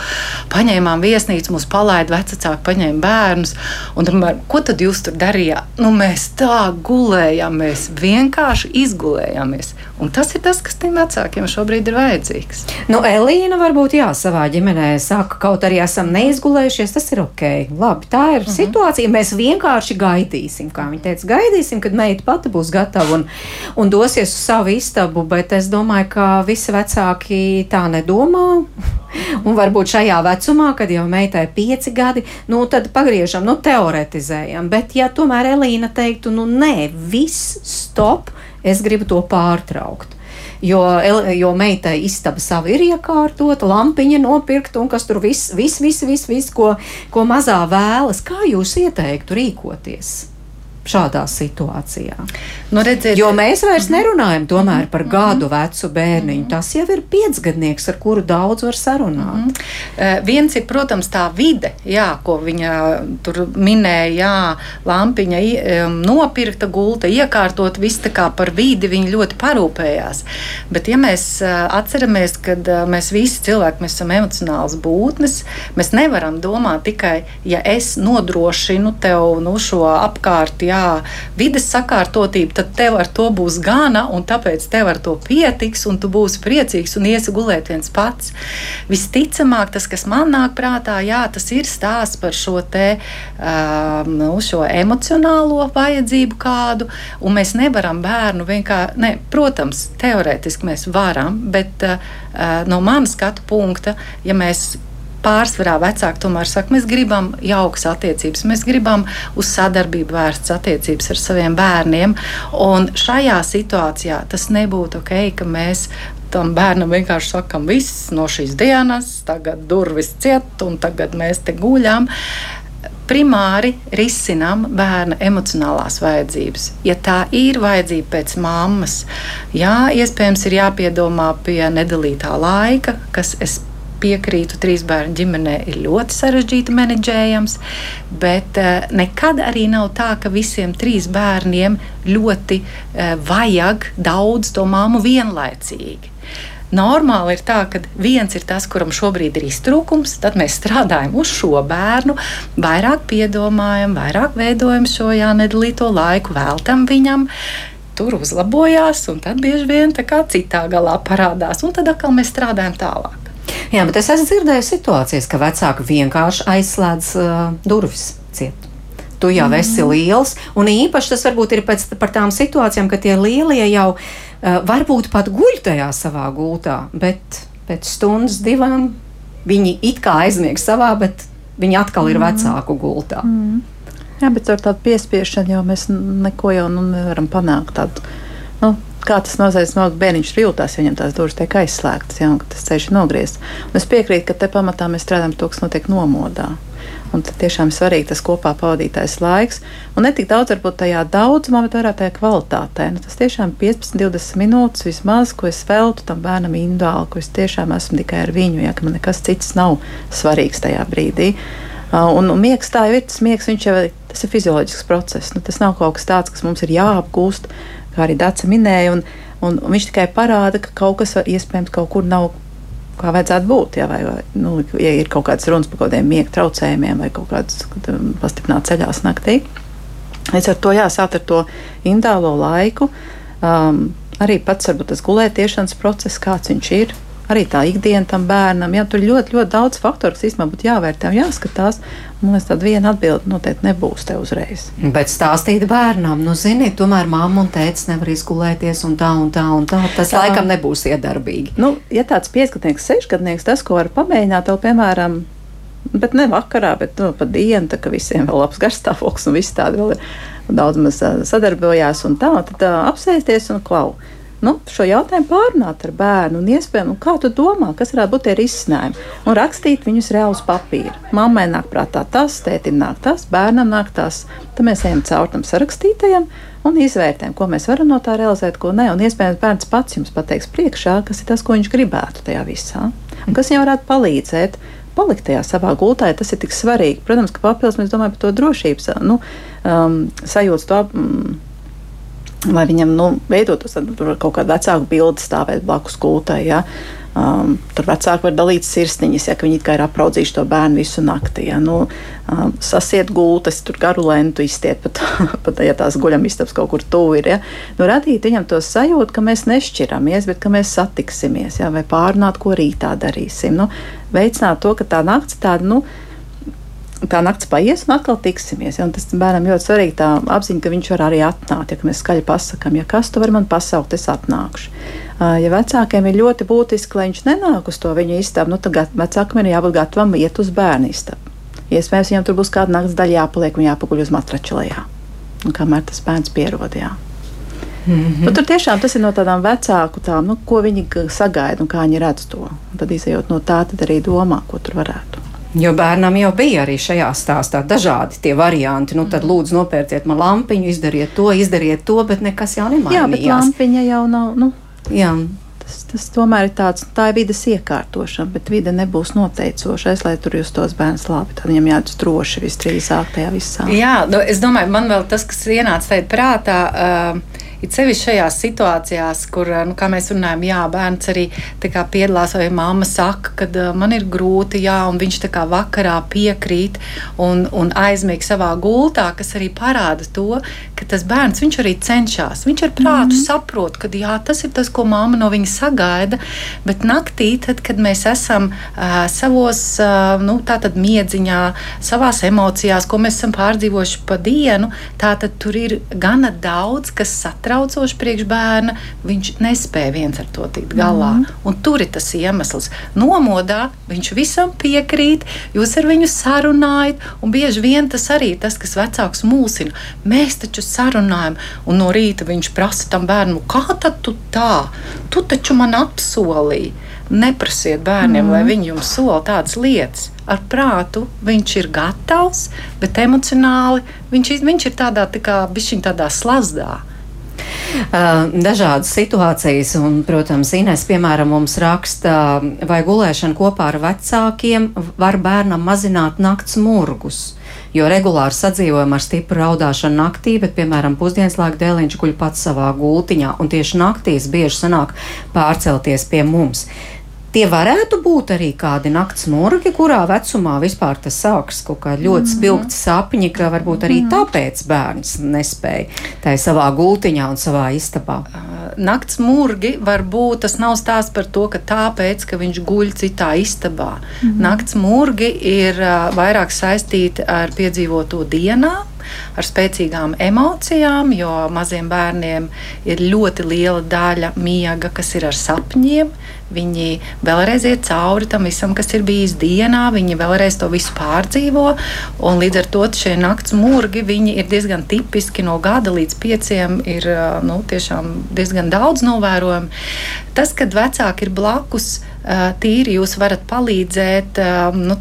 paņēmām viesnīcu, mūs palaida vecāki, paņēma bērnus. Un tomēr, ko tad jūs tur darījāt? Nu, mēs tā gulējām, mēs vienkārši izgulējāmies. Un tas ir tas, kas tiem vecākiem šobrīd ir vajadzīgs. Nu, Elīna varbūt jā, savā ģimenē saka, kaut arī esam neizgulējušies, tas ir ok. Labi, tā ir mm -hmm. situācija. Mēs vienkārši gaidīsim, kā viņa teica, gaidīsim, kad meita pati būs gatava un, un dosies uz savu istabu. Bet es domāju, ka visi vecāki tā nedomā. Un varbūt šajā vecumā, kad jau meitai ir pieci gadi, nu, tad pagriežam, nu, teoretizējam. Bet, ja tomēr Elīna teiktu, nu, nē, viss, stop, es gribu to pārtraukt. Jo, jo meitai istaba sava ir iekārtota, lampiņa nopirkta un kas tur viss, viss, viss, viss, vis, ko, ko mazā vēlas. Kā jūs ieteiktu rīkoties? Šādā situācijā. Nu, redziet, jo mēs vairs mhm. nerunājam tomēr par mhm. gadu vecu bērniņu. Tas jau ir piecgadnieks, ar kuru daudz var sarunāt. Mm -hmm. uh, viens ir, protams, tā vide, jā, ko viņa tur minēja, jā, lampiņa um, nopirkta, gulta, iekārtot, viss tā kā par vidi viņa ļoti parūpējās. Bet, ja mēs uh, atceramies, ka uh, mēs visi cilvēki mēs esam emocionāls būtnes, mēs nevaram domāt tikai, ja es nodrošinu tev nu, šo apkārt, jā, vides sakārtotība, tad tev ar to būs gana, un tāpēc tev ar to pietiks, un tu būsi priecīgs un iesi gulēt viens pats. Visticamāk, tas, kas man nāk prātā, jā, tas ir stāsts par šo te um, nu, šo emocionālo vajadzību kādu, un mēs nevaram bērnu vienkārši, ne, protams, teorētiski mēs varam, bet uh, no manas skatu punkta, ja mēs pārsvarā vecāki tomēr saka, mēs gribam jaukas attiecības, mēs gribam uz sadarbību vērstas attiecības ar saviem bērniem. Un šajā situācijā tas nebūtu ok, ka mēs tam bērnam vienkārši sakām, viss no šīs dienas, tagad durvis ciet, un tagad mēs te guļam. Primāri risinām bērna emocionālās vajadzības. Ja tā ir vajadzība pēc mammas, jā, iespējams, ir jāpiedomā pie nedalītā laika, kas es piekrītu, trīs bērnu ģimenē ir ļoti sarežģīti menedžējams, bet uh, nekad arī nav tā, ka visiem trīs bērniem ļoti uh, vajag daudz to māmu vienlaicīgi. Normāli ir tā, ka viens ir tas, kuram šobrīd ir iztrūkums, tad mēs strādājam uz šo bērnu, vairāk piedomājam, vairāk veidojam šo jānedalīto laiku, veltam viņam tur uzlabojās, un tad bieži vien tā kā citā galā parādās, un tad atkal mēs strādājam tālāk. Jā, bet es esmu dzirdējis situācijas, ka vecāki vienkārši aizslēdz uh, durvis ciet. Tu jau mm. esi liels, un īpaši tas varbūt ir pēc par tām situācijām, ka tie lielie jau uh, varbūt pat guļ tajā savā gultā, bet pēc stundas, divām viņi it kā aizmieg savā, bet viņi atkal ir mm. vecāku gultā. Mm. Jā, bet ar tādu piespiešanu jau mēs neko jau nu, nevaram panākt. Tādu, nu, kā tas nozīmē, ka bērniņš jūtas, ja viņam tās durvis tiek aizslēgtas, ja tas ceļš ir nogriezts. Un es piekrītu, ka te pamatā mēs strādājam to, kas notiek nomodā. Un tad tiešām ir svarīgi tas kopā pavadītais laiks. Un ne tik daudz varbūt tajā daudzumā, bet vairāk tajā kvalitātē. Nu, tas tiešām ir 15, 20 minūtes vismaz, ko es veltu tam bērnam individuāli, ko es tiešām esmu tikai ar viņu, ja man nekas cits nav svarīgs tajā brīdī. Un, un miegs tā jau ir tas miegs, jau tas ir fizioloģisks process. Nu, tas nav kaut kas tāds, kas mums ir jāapgūst, kā arī Dārsa minēja. Un, un, un viņš tikai parāda, ka kaut kas iespējams kaut kur nav kā vajadzētu būt. Ja, vai, nu, ja ir kaut kādas runas par kaut kādiem miega traucējumiem vai kaut kādas um, pastiprinātas ceļās naktī. Līdz ar to jāsāk ar to indālo laiku. Um, arī pats varbūt tas gulētiešanas process, kāds viņš ir arī tā ikdiena tam bērnam. Jā, tur ļoti, ļoti daudz faktoru, kas īstenībā būtu jāvērtē un jāskatās. Man liekas, tāda viena atbilde noteikti nebūs te uzreiz. Bet stāstīt bērnam, nu, zini, tomēr mamma un tēvs nevar izgulēties un tā un tā un tā. Tas tā. laikam nebūs iedarbīgi. Nu, ja tāds piecgadnieks, sešgadnieks, tas, ko var pamēģināt, tev, piemēram, bet ne vakarā, bet nu, pa dienu, tā, ka visiem vēl labs garstāvoklis un viss tādi vēl ir daudz maz sadarbojās un tā, tad tā, apsēsties un klausīties nu, šo jautājumu pārunāt ar bērnu un iespējami, kā tu domā, kas varētu būt tie risinājumi, un rakstīt viņus reāli uz papīra. Mammai nāk prātā tas, tētim nāk tas, bērnam nāk tas. Tad mēs ejam caur tam sarakstītajam un izvērtējam, ko mēs varam no tā realizēt, ko nē. Un iespējams, bērns pats jums pateiks priekšā, kas ir tas, ko viņš gribētu tajā visā, un kas viņam varētu palīdzēt palikt tajā savā gultā, ja tas ir tik svarīgi. Protams, ka papildus mēs domājam par to drošības nu, um, sajūtu, to um, lai viņam nu, veidotos kaut kāda vecāka bilde stāvēt blakus gultai. Ja? Um, tur vecāki var dalīt sirsniņas, ja viņi ir apraudzījuši to bērnu visu nakti. Ja? Nu, um, sasiet gultas, tur garu lentu izstiet, pat, pat ja tās guļamistabas kaut kur tuvu ir. Ja? Nu, radīt viņam to sajūtu, ka mēs nešķiramies, bet ka mēs satiksimies, ja? vai pārunāt, ko rītā darīsim. Nu, veicināt to, ka tā nakts tāda. Nu, tā naktis paies, un atkal tiksimies. Ja? Tas bērnam ļoti svarīgi tā apziņa, ka viņš var arī atnākt. Ja mēs skaļi pasakām, ja kas tu vari man pasaukt, es atnākšu. Ja vecākiem ir ļoti būtiski, lai viņš nenāk uz to viņa istabu, nu, tad vecākam ir jābūt gatavam iet uz bērnu istabu. Iespējams, viņam tur būs kāda naktas daļa jāpaliek un jāpaguļ uz. Un kamēr tas bērns pierodījā. Mm -hmm. nu, tur tiešām tas ir no tādām vecāku tām, nu, ko viņi sagaida un kā viņi redz to. Un tad izējot no tā, tad arī domā, ko tur varētu. Jo bērnam jau bija arī šajā stāstā dažādi tie varianti. Nu, tad mm. lūdzu, nopērciet man lampiņu, izdariet to, izdariet to, bet nekas jau nemainījās. Jā, bet lampiņa jau nav. Nu, jā. Tas, tas tomēr ir tāds, tā ir vidas iekārtošana, bet vide nebūs noteicošais, lai tur justos bērns labi. Tad viņam jādara droši visdrīzāk tajā visā. Jā, nu, es domāju, man vēl tas, kas ienāca tajā prātā. Uh, It sevišķi šajās situācijās, kur, nu, kā mēs runājam, jā, bērns arī piedalās, vai mamma saka, ka uh, man ir grūti, jā, un viņš tā kā vakarā piekrīt un, un aizmieg savā gultā, kas arī parāda to, ka tas bērns arī cenšas. Viņš ar prātu mm -hmm. saprot, ka jā, tas ir tas, ko mamma no viņa sagaida, bet naktī, tad, kad mēs esam uh, savos uh, nu, miedziņā, savās emocijās, ko mēs esam pārdzīvojuši pa dienu, tā tad tur ir gana daudz, kas satrauc satraucoši priekš bērna, viņš nespēja viens ar to tikt galā. Mm -hmm. Un tur ir tas iemesls. Nomodā viņš visam piekrīt, jūs ar viņu sarunājat, un bieži vien tas arī tas, kas vecāks mūsina. Mēs taču sarunājam, un no rīta viņš prasa tam bērnam, kā tad tu tā? Tu taču man apsolīji. Neprasiet bērniem, mm. lai mhm. viņi jums sola tādas lietas. Ar prātu viņš ir gatavs, bet emocionāli viņš, viņš ir tādā tā kā, tādā slazdā. Dažādas situācijas, un, protams, Ines, piemēram, mums raksta, vai gulēšana kopā ar vecākiem var bērnam mazināt nakts murgus jo regulāri sadzīvojam ar stipru raudāšanu naktī, bet, piemēram, pusdienas laikā dēliņš guļ pats savā gultiņā, un tieši naktīs bieži sanāk pārcelties pie mums. Tie varētu būt arī kādi nakts murgi, kurā vecumā vispār tas sāks kaut kā ļoti mhm. spilgti sapņi, ka varbūt arī mhm. tāpēc bērns nespēja tai savā gultiņā un savā istabā. Nakts murgi var būt, tas nav stāsts par to, ka tāpēc, ka viņš guļ citā istabā. Mm -hmm. Nakts murgi ir vairāk saistīti ar piedzīvoto dienā ar spēcīgām emocijām, jo maziem bērniem ir ļoti liela daļa miega, kas ir ar sapņiem. Viņi vēlreiz iet cauri tam visam, kas ir bijis dienā, viņi vēlreiz to visu pārdzīvo. Līdz ar to šie nakts mūrgi ir diezgan tipiski no gada līdz pieciem. Ir nu, diezgan daudz novērojumu. Tas, kad vecāki ir blakus, tīri jūs varat palīdzēt, nu,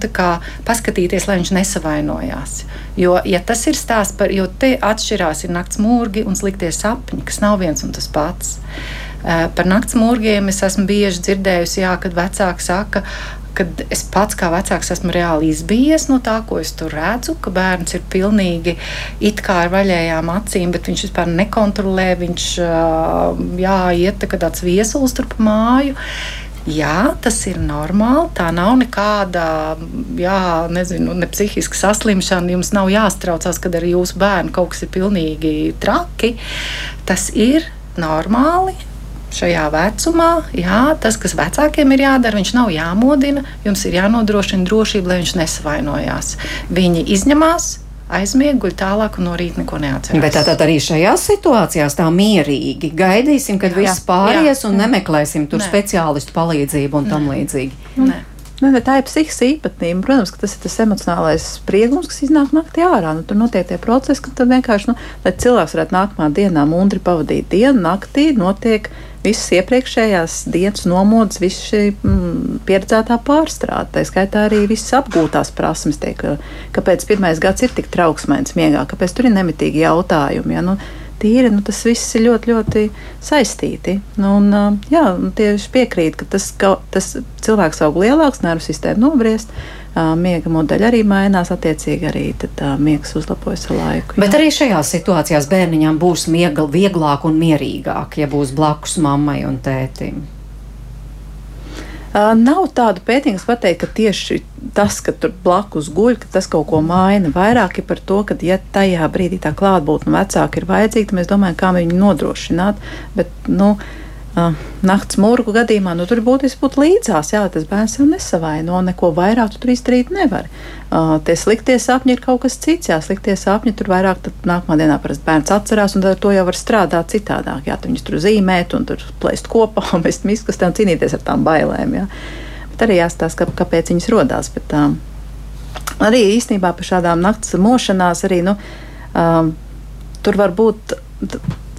paskatīties, lai viņš nesavainojās. Jo, ja tas ir stāsts par, jo te atšķirās ir nakts mūrgi un sliktie sapņi, kas nav viens un tas pats. Par nakts mūrgiem es esmu bieži dzirdējusi, jā, kad vecāki saka, kad es pats kā vecāks esmu reāli izbijies no tā, ko es tur redzu, ka bērns ir pilnīgi it kā ar vaļējām acīm, bet viņš vispār nekontrolē, viņš jā, iet kā tāds viesulis tur pa māju. Jā, tas ir normāli. Tā nav nekāda jā, nezinu, ne psihiska saslimšana. Jums nav jāstraucās, kad ar jūsu bērnu kaut kas ir pilnīgi traki. Tas ir normāli. Šajā vecumā, jā, tas, kas vecākiem ir jādara, viņš nav jāmodina. Jums ir jānodrošina drošība, lai viņš nesavainojās. Viņi izņemās, aizmieg, guļ tālāk un no rīta neko neatcerās. Bet tātad arī šajās situācijās tā mierīgi gaidīsim, kad jā, viss pāries jā, un nemeklēsim tur Nē. speciālistu palīdzību un Nē. tam līdzīgi. Nē. Nu, tā ir psihiska īpatnība. Protams, ka tas ir tas emocionālais spriegums, kas iznāk naktī ārā. Nu, tur notiek tie procesi, ka vienkārši, nu, lai cilvēks varētu nākamā dienā mundri pavadīt dienu, naktī notiek visas iepriekšējās dienas nomodas, visa šī mm, pieredzētā pārstrāde. Tā skaitā arī visas apgūtās prasmes, tiek, kāpēc pirmais gads ir tik trauksmīgs miegā, kāpēc tur ir nemitīgi jautājumi. Ja? Nu, tīri, nu, tas viss ir ļoti, ļoti saistīti. Nu, un, jā, tieši piekrīt, ka tas, ka tas cilvēks aug lielāks, nervu sistēma nobriest. Miega modeļi arī mainās, attiecīgi arī miegs uzlabojas ar laiku. Jā. Bet arī šajās situācijās bērniņam būs miega vieglāk un mierīgāk, ja būs blakus mammai un tētim. Nav tādu pētījumu, kas pateikt, ka tieši tas, ka tur blakus guļ, ka tas kaut ko maina. Vairāk ir par to, ka, ja tajā brīdī tā klātbūtne vecāka ir vajadzīga, tad mēs domājam, kā viņu nodrošināt. Bet, nu, nakts mūru gadījumā nu, tur būtiski būt līdzās. Jā, tas bērns jau nesavaino, neko vairāk tu tur izdarīt nevar. Uh, tie sliktie sapņi ir kaut kas cits. Jā, sliktie sapņi tur vairāk nākamā dienā parasti bērns atcerās, un ar to jau var strādāt citādāk. Jā, viņus tur zīmēt un tur plēst kopā un mest miskastē un cīnīties ar tām bailēm. Jā. Bet arī jāstāsta, kā, kāpēc viņas rodās. Bet, um, arī īstenībā par šādām naktas mošanās arī, nu, um, tur var būt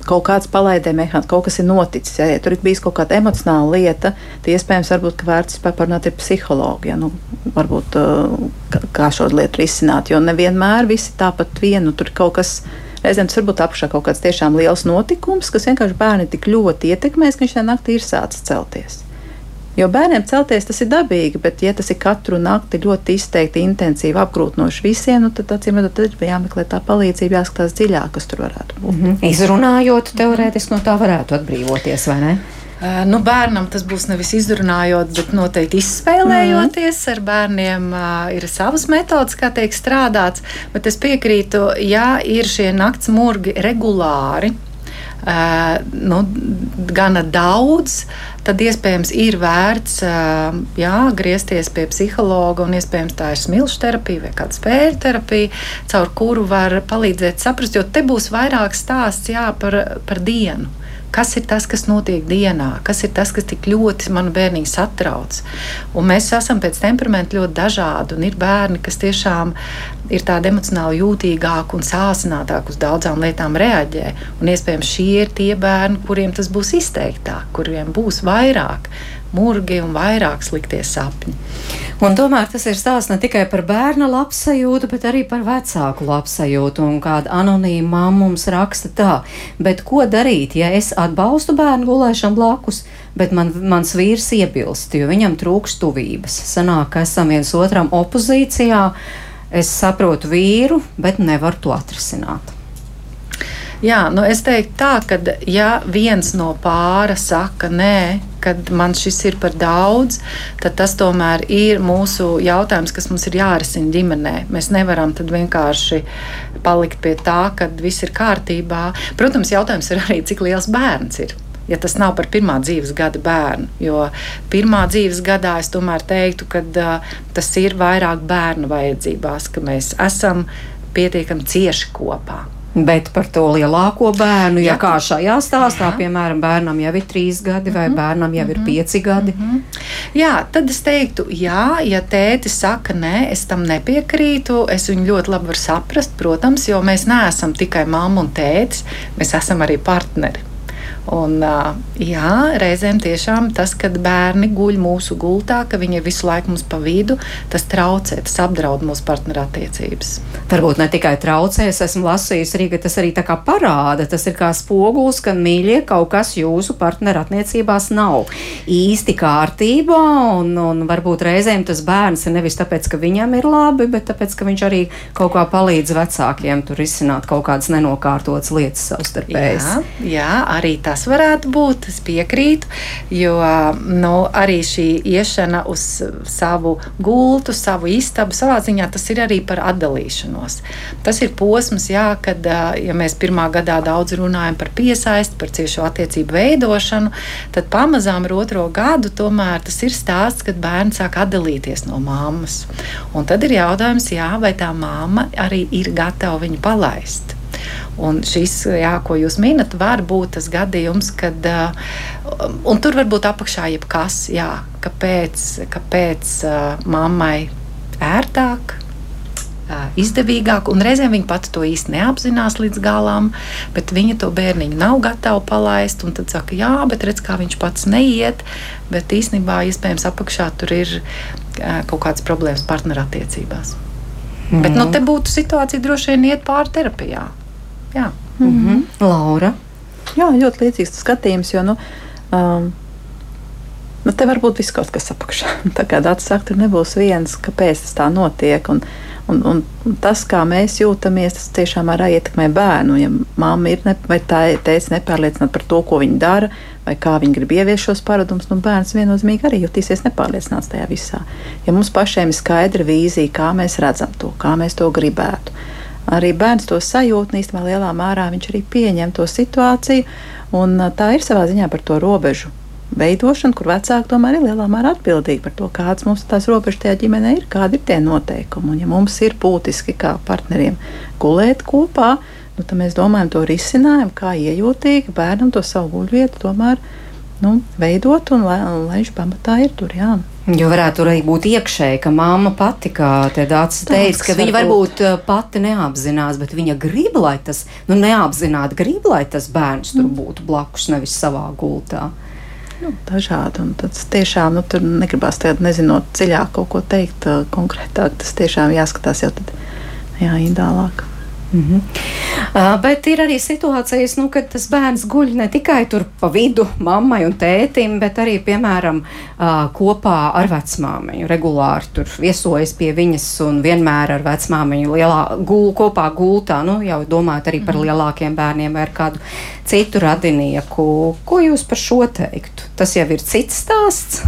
kaut kāds palaidē mehānisms, kaut kas ir noticis. Ja, ja tur ir bijis kaut kāda emocionāla lieta, tad iespējams, varbūt, ka vērts parunāt ar psihologu. Ja, nu, varbūt uh, kā šo lietu risināt, jo nevienmēr visi tāpat vienu tur kaut kas. Reizēm tas var būt apakšā kaut kāds tiešām liels notikums, kas vienkārši bērni tik ļoti ietekmēs, ka viņš tajā naktī ir sācis celties. Jo bērniem celties tas ir dabīgi, bet, ja tas ir katru nakti ļoti izteikti, intensīvi, apgrūtinoši visiem, nu, tad acīm redzot, ir jāmeklē tā palīdzība, jāskatās dziļāk, kas tur varētu būt. Mm -hmm. Izrunājot, teorētiski no tā varētu atbrīvoties, vai ne? Nu, bērnam tas būs nevis izrunājot, bet noteikti izspēlējoties. Mm. Ar bērniem uh, ir savas metodas, kā tiek strādāts. Bet es piekrītu, ja ir šie nakts murgi regulāri, uh, nu, gana daudz, tad iespējams ir vērts jā, griezties pie psihologa. Iespējams, tā ir smilšu terapija vai kāda spēļu terapija, caur kuru var palīdzēt saprast, jo te būs vairāk stāsts jā, par, par dienu kas ir tas, kas notiek dienā, kas ir tas, kas tik ļoti manu bērniņu satrauc. Un mēs esam pēc temperamenta ļoti dažādi, ir bērni, kas tiešām ir tādi emocionāli jūtīgāki un sāsinātāki uz daudzām lietām reaģē. Un iespējams, šie ir tie bērni, kuriem tas būs izteiktāk, kuriem būs vairāk murgi un vairāk sliktie sapņi. Un tomēr tas ir stāsts ne tikai par bērna labsajūtu, bet arī par vecāku labsajūtu. Un kāda anonīma mamma mums raksta tā, bet ko darīt, ja es atbalstu bērnu gulēšanu blakus, bet man, mans vīrs iebilst, jo viņam trūks tuvības. Sanāk, ka esam viens otram opozīcijā. es saprotu vīru, bet nevaru to atrisināt. Jā, nu es teiktu tā, ka ja viens no pāra saka nē, kad man šis ir par daudz, tad tas tomēr ir mūsu jautājums, kas mums ir jārisina ģimenē. Mēs nevaram vienkārši palikt pie tā, ka viss ir kārtībā. Protams, jautājums ir arī, cik liels bērns ir ja tas nav par pirmā dzīves gada bērnu. Jo pirmā dzīves gadā es tomēr teiktu, ka uh, tas ir vairāk bērnu vajadzībās, ka mēs esam pietiekami cieši kopā. Bet par to lielāko bērnu, ja jā, kā šajā stāstā, jā. piemēram, bērnam jau ir trīs gadi vai mm -hmm. bērnam jau ir mhm. pieci gadi. Mm -hmm. Jā, tad es teiktu, jā, ja tēti saka, nē, es tam nepiekrītu, es viņu ļoti labi varu saprast, protams, jo mēs neesam tikai mamma un tētis, mēs esam arī partneri. Un, jā, reizēm tiešām tas, kad bērni guļ mūsu gultā, ka viņi ir visu laiku mums pa vidu, tas traucē, tas apdraud mūsu partnerattiecības. Varbūt ne tikai traucē, es esmu lasījusi arī, ka tas arī tā kā parāda, tas ir kā spogulis, ka mīļie kaut kas jūsu partnerattiecībās nav īsti kārtībā, un, un varbūt reizēm tas bērns ir nevis tāpēc, ka viņam ir labi, bet tāpēc, ka viņš arī kaut kā palīdz vecākiem tur izsināt kaut kādas nenokārtotas lietas savstarpējas. Jā, jā, arī tā tas varētu būt. Es piekrītu, jo nu, arī šī iešana uz savu gultu, savu istabu, savā ziņā tas ir arī par atdalīšanos. Tas ir posms, jā, kad ja mēs pirmā gadā daudz runājam par piesaisti, par ciešo attiecību veidošanu, tad pamazām ar otro gadu tomēr tas ir stāsts, kad bērns sāk atdalīties no mammas. Un tad ir jautājums, jā, vai tā mamma arī ir gatava viņu palaist. Un šis, jā, ko jūs minat, var būt tas gadījums, kad uh, tur var būt apakšā jebkas, jā, kāpēc, kāpēc uh, mammai ērtāk. Izdevīgāk, un reizēm viņa pati to īsti neapzinās līdz galam, bet viņa to bērniņu nav gatava palaist. Tad saka, jā, bet redz, kā viņš pats neiet. Bet īstenībā, iespējams, apakšā tur ir kaut kādas problēmas partnerattiecībās. Mm. Bet nu, te būtu situācija droši vien iet pāri terapijai. Jā. Mm -hmm. Laura. Jā, ļoti līdzīgs skatījums, jo nu, um, nu, te var būt viss kaut kas apakšā. Tā kā dārsts saka, tur nebūs viens, kāpēc tas tā notiek. Un, un, un, un tas, kā mēs jūtamies, tas tiešām arī ietekmē bērnu. Ja mamma ir ne, vai tā teica nepārliecināta par to, ko viņa dara, vai kā viņa grib ieviest šos paradumus, nu bērns viennozīmīgi arī jutīsies nepārliecināts tajā visā. Ja mums pašiem ir skaidra vīzija, kā mēs redzam to, kā mēs to gribētu arī bērns to sajūt, un īstenībā lielā mērā viņš arī pieņem to situāciju. Tā ir savā ziņā par to robežu veidošanu, kur vecāki tomēr ir lielā mērā atbildīgi par to, kādas mums tās robežas tajā ģimenē ir, kādi ir tie noteikumi. Un, ja mums ir būtiski kā partneriem gulēt kopā, nu, tad mēs domājam to risinājumu, kā iejūtīgi bērnam to savu guļvietu tomēr nu, veidot, un lai, lai viņš pamatā ir tur. Jā. Jo varētu arī būt iekšēji, ka mamma pati, kā te dācis teica, ka viņa varbūt uh, pati neapzinās, bet viņa grib, lai tas, nu, neapzināti grib, lai tas bērns tur mm. būtu blakus, nevis savā gultā. Nu, dažādi. Un tas tiešām nu, tur negribās tādu nezinot dziļāk kaut ko teikt uh, konkrētāk. Tas tiešām jāskatās jau tad, jā, indālāk. Mm -hmm. uh, bet ir arī situācijas, nu, kad tas bērns guļ ne tikai tur pa vidu mammai un tētim, bet arī, piemēram, uh, kopā ar vecmāmiņu. Regulāri tur viesojas pie viņas un vienmēr ar vecmāmiņu lielā gul, kopā gultā. Nu, jau domājot arī par mhm. lielākiem bērniem vai kādu citu radinieku. Ko jūs par šo teiktu? Tas jau ir cits stāsts.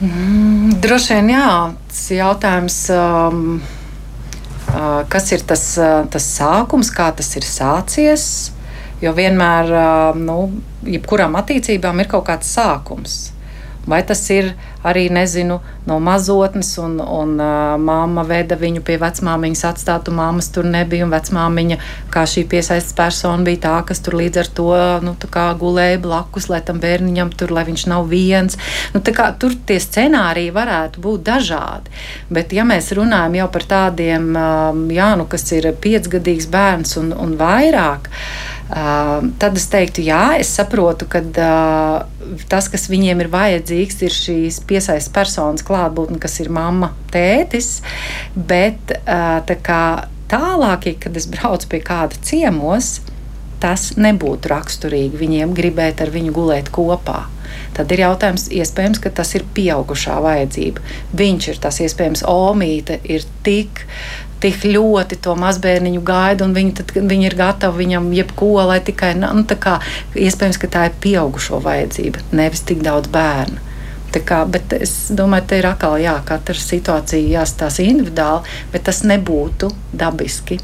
Mm, droši vien jā, tas jautājums. Um, kas ir tas, tas sākums, kā tas ir sācies. Jo vienmēr, nu, jebkurām attiecībām ir kaut kāds sākums. Vai tas ir arī nezinu, no mazotnes, un, un uh, māma veda viņu pie vecmāmiņas atstātu, māmas tur nebija, un vecmāmiņa, kā šī piesaistes persona, bija tā, kas tur līdz ar to nu, gulēja blakus, lai tam bērniņam tur, lai viņš nav viens. Nu, kā, tur tie scenāriji varētu būt dažādi. Bet, ja mēs runājam jau par tādiem, um, jā, nu, kas ir piecgadīgs bērns un, un vairāk, uh, tad es teiktu, jā, es saprotu, ka uh, tas, kas viņiem ir vajadzīgs, ir šīs piesaistes personas klātbūtne, kas ir mamma, tētis. Bet uh, kā tālāk, kad es braucu pie kāda ciemos, tas nebūtu raksturīgi viņiem gribēt ar viņu gulēt kopā. tad ir jautājums, iespējams, ka tas ir pieaugušā vajadzība. Viņš ir tas iespējams, omīte ir tik tik ļoti to mazbērniņu gaida, un viņi, tad, viņi ir gatavi viņam jebko, lai tikai, nu, tā kā iespējams, ka tā ir pieaugušo vajadzība, nevis tik daudz bērnu. Kā, bet es domāju, ka te ir atkal jā, katra situācija jāstāsta individuāli, bet tas nebūtu dabiski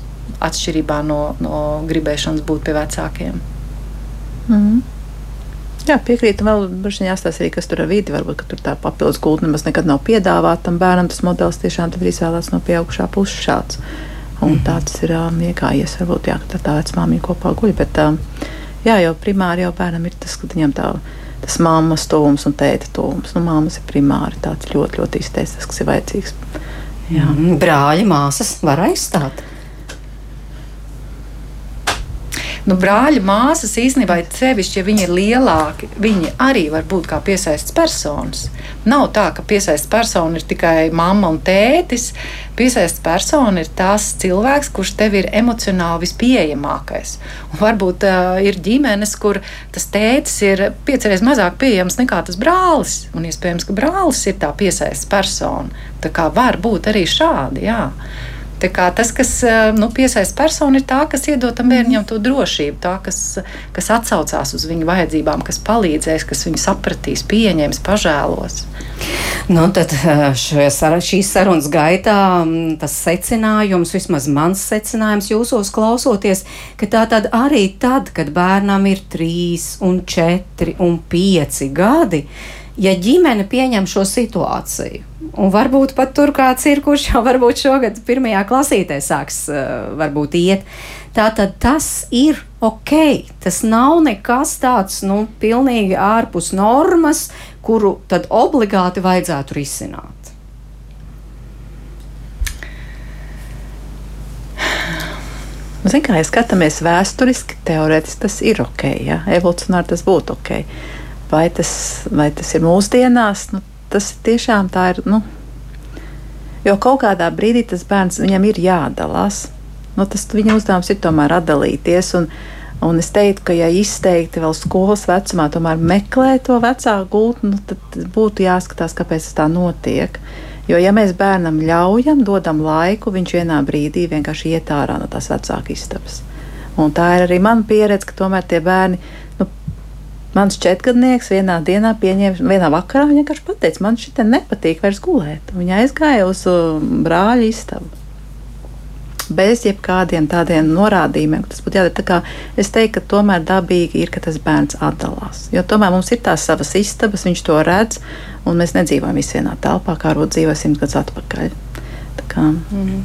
atšķirībā no, no gribēšanas būt pie vecākiem. Mm. Jā, piekrītu. Vēl brīdī jāstāsta arī, kas tur ar vidi. Varbūt tur tā papildus gultne nemaz nekad nav piedāvāta tam bērnam. Tas modelis tiešām ir izvēlēts no pieaugušā puses šāds. Un mm. tāds ir um, iekājies. Varbūt jā, tā vecmāmiņa kopā guļ. Bet um, jā, jau primāri jau bērnam ir tas, ka viņam tā ir tas mammas tuvums un tēta tuvums. Nu, mammas ir primāri tāds ļoti, ļoti izteikts, tas, kas ir vajadzīgs. Jā. Mm, brāļi, māsas var aizstāt. Nu, brāļa māsas īstenībā, sevišķi, ja viņi ir lielāki, viņi arī var būt kā piesaistīts personas. Nav tā, ka piesaistīts persona ir tikai mamma un tētis. Piesaistīts persona ir tas cilvēks, kurš tev ir emocionāli vispieejamākais. Un varbūt uh, ir ģimenes, kur tas tētis ir piecreiz mazāk pieejams nekā tas brālis. Un iespējams, ka brālis ir tā piesaistīts persona. Tā kā var būt arī šādi. Jā. Tas, kas eh, nu, piesaista personu, ir tā, kas iedod tam bērnam to drošību, tā, kas, kas atsaucās uz viņu vajadzībām, kas palīdzēs, kas viņu sapratīs, pieņems, pažēlos. Nu, tad eh, šajā, šīs sarunas gaitā mm, tas secinājums, vismaz mans secinājums, jūsos klausoties, ka tā tad arī tad, kad bērnam ir trīs, un četri un pieci gadi, ja ģimene pieņem šo situāciju Un varbūt pat tur kāds ir, kurš jau varbūt šogad pirmajā klasītē sāks uh, varbūt iet. Tātad tas ir ok. Tas nav nekas tāds, nu, pilnīgi ārpus normas, kuru tad obligāti vajadzētu risināt. Ziniet, kā ja skatāmies vēsturiski, teorētiski tas ir ok, ja? evolucionāri tas būtu ok. Vai tas, vai tas ir mūsdienās? Nu, tas tiešām tā ir. Nu, jo kaut kādā brīdī tas bērns viņam ir jādalās. Nu, tas viņa uzdevums ir tomēr atdalīties. Un, un es teiktu, ka, ja izteikti vēl skolas vecumā, tomēr meklē to vecāku gultni, nu, tad būtu jāskatās, kāpēc tas tā notiek. Jo, ja mēs bērnam ļaujam, dodam laiku, viņš vienā brīdī vienkārši iet ārā no tās vecāka istabas. Un tā ir arī mana pieredze, ka tomēr tie bērni Mans četrgadnieks vienā dienā pieņēma, vienā vakarā viņa vienkārši pateica, man šī nepatīk vairs gulēt. Viņa aizgāja uz um, brāļa istabu. Bez jebkādiem tādiem norādījumiem, tas būtu jādara. Es teiktu, ka tomēr dabīgi ir, ka tas bērns atdalās. Jo tomēr mums ir tās savas istabas, viņš to redz, un mēs nedzīvojam visi vienā telpā, kā varbūt dzīvoja simts gadus atpakaļ. Mm.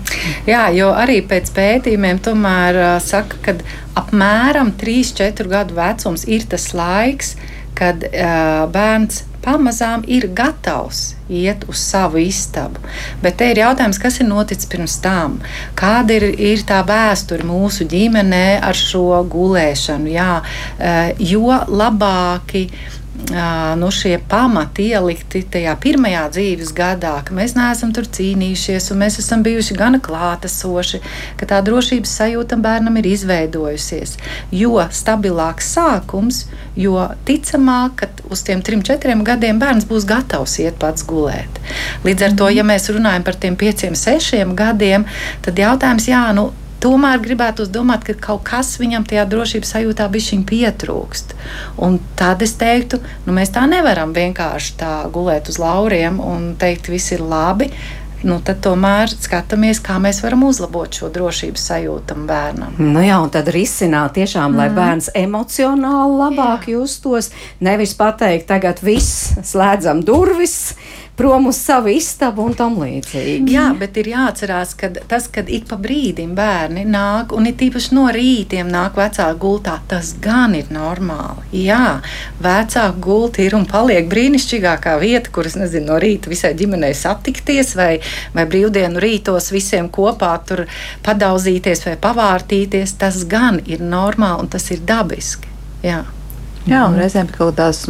Jā, jo arī pēc pētījumiem tomēr uh, saka, ka apmēram 3-4 gadu vecums ir tas laiks, kad uh, bērns pamazām ir gatavs iet uz savu istabu. Bet te ir jautājums, kas ir noticis pirms tam? Kāda ir, ir tā vēsture mūsu ģimenē ar šo gulēšanu? Jā, uh, jo labāki nu, šie pamati ielikti tajā pirmajā dzīves gadā, ka mēs neesam tur cīnījušies, un mēs esam bijuši gana klātesoši, ka tā drošības sajūta bērnam ir izveidojusies. Jo stabilāks sākums, jo ticamāk, ka uz tiem trim, četriem gadiem bērns būs gatavs iet pats gulēt. Līdz ar to, ja mēs runājam par tiem pieciem, sešiem gadiem, tad jautājums, jā, nu, Tomēr gribētu domāt, ka kaut kas viņam tajā drošības sajūtā bija pietrūkst. Un tad es teiktu, nu, mēs tā nevaram vienkārši tā gulēt uz lauriem un teikt, viss ir labi. Nu, tad tomēr skatāmies, kā mēs varam uzlabot šo drošības sajūtu bērnam. Nu jā, un tad risināt tiešām, lai mm. bērns emocionāli labāk jā. justos. Nevis pateikt, tagad viss slēdzam durvis, prom uz savu istabu un tam līdzīgi. Jā, bet ir jāatcerās, ka tas, kad ik pa brīdim bērni nāk, un it īpaši no rītiem nāk vecāka gultā, tas gan ir normāli. Jā, vecāka gulta ir un paliek brīnišķīgākā vieta, kuras, nezinu, no rīta visai ģimenei satikties, vai, vai brīvdienu rītos visiem kopā tur padauzīties vai pavārtīties. Tas gan ir normāli un tas ir dabiski. Jā. Jā, un reizēm kaut kādās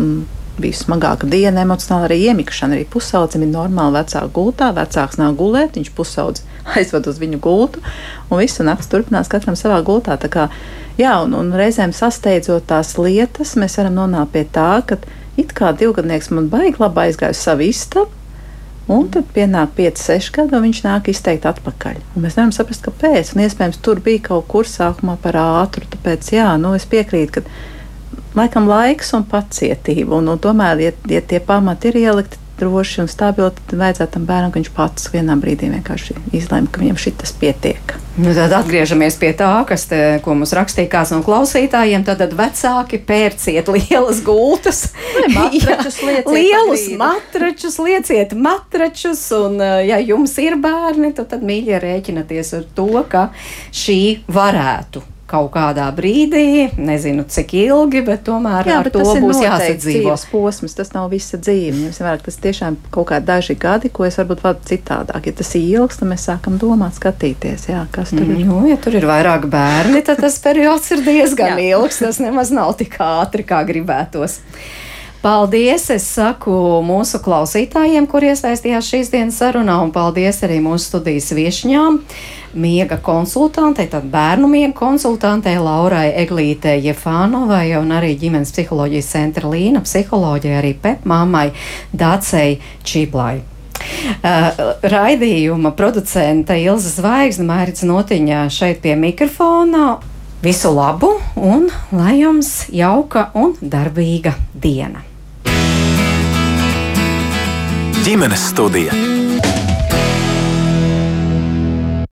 bija smagāka diena, emocionāli arī iemikšana. Arī pusaudzim ir normāli vecāka gultā, vecāks nav gulēt, viņš pusaudzi aizved uz viņu gultu, un visu nakti turpinās katram savā gultā. Tā kā Jā, un, un reizēm sasteidzot tās lietas, mēs varam nonākt pie tā, ka it kā divgadnieks man baigi labi aizgāja uz savu istabu, Un tad pienāk 5, 6 gadi, un viņš nāk izteikt atpakaļ. Un mēs nevaram saprast, kāpēc. Iespējams, tur bija kaut kur sākumā par ātru. Tāpēc, jā, nu, es piekrītu, ka laikam laiks un pacietība. Un, un tomēr, ja, ja tie pamati ir ielikti, droši un stabili, tad vajadzētu tam bērnam, ka viņš pats vienā brīdī vienkārši izlēma, ka viņam šis pietiek. Nu, tad atgriežamies pie tā, kas te, mums rakstīja kāds no klausītājiem. Tad, tad vecāki pērciet lielas gultas, matračus, lieciet lielus matračus, lieciet matračus, un ja jums ir bērni, tad, tad mīļie rēķinaties ar to, ka šī varētu kaut kādā brīdī, nezinu cik ilgi, bet tomēr Jā, bet to būs jāsadzīvo. Posms, tas nav visa dzīve. Ņemsim vērā, tas tiešām kaut kādi daži gadi, ko es varbūt vadu citādāk. Ja tas ir ilgs, tad mēs sākam domāt, skatīties, jā, kas tur ir. Nu, ja tur ir vairāk bērni, tad tas periods ir diezgan ilgs. Tas nemaz nav tik ātri, kā gribētos. Paldies! Es saku mūsu klausītājiem, kur iesaistījās šīs dienas sarunā, un paldies arī mūsu studijas viešņām miega konsultantei, tad bērnu miega konsultantei Laurai Eglītei Jefānovai un arī ģimenes psiholoģijas centra Līna psiholoģijai, arī PEP mammai Dācei Čiblai. Uh, raidījuma producente Ilza Zvaigzne, Mērķis Notiņā šeit pie mikrofona. Visu labu un lai jums jauka un darbīga diena! Ģimenes studija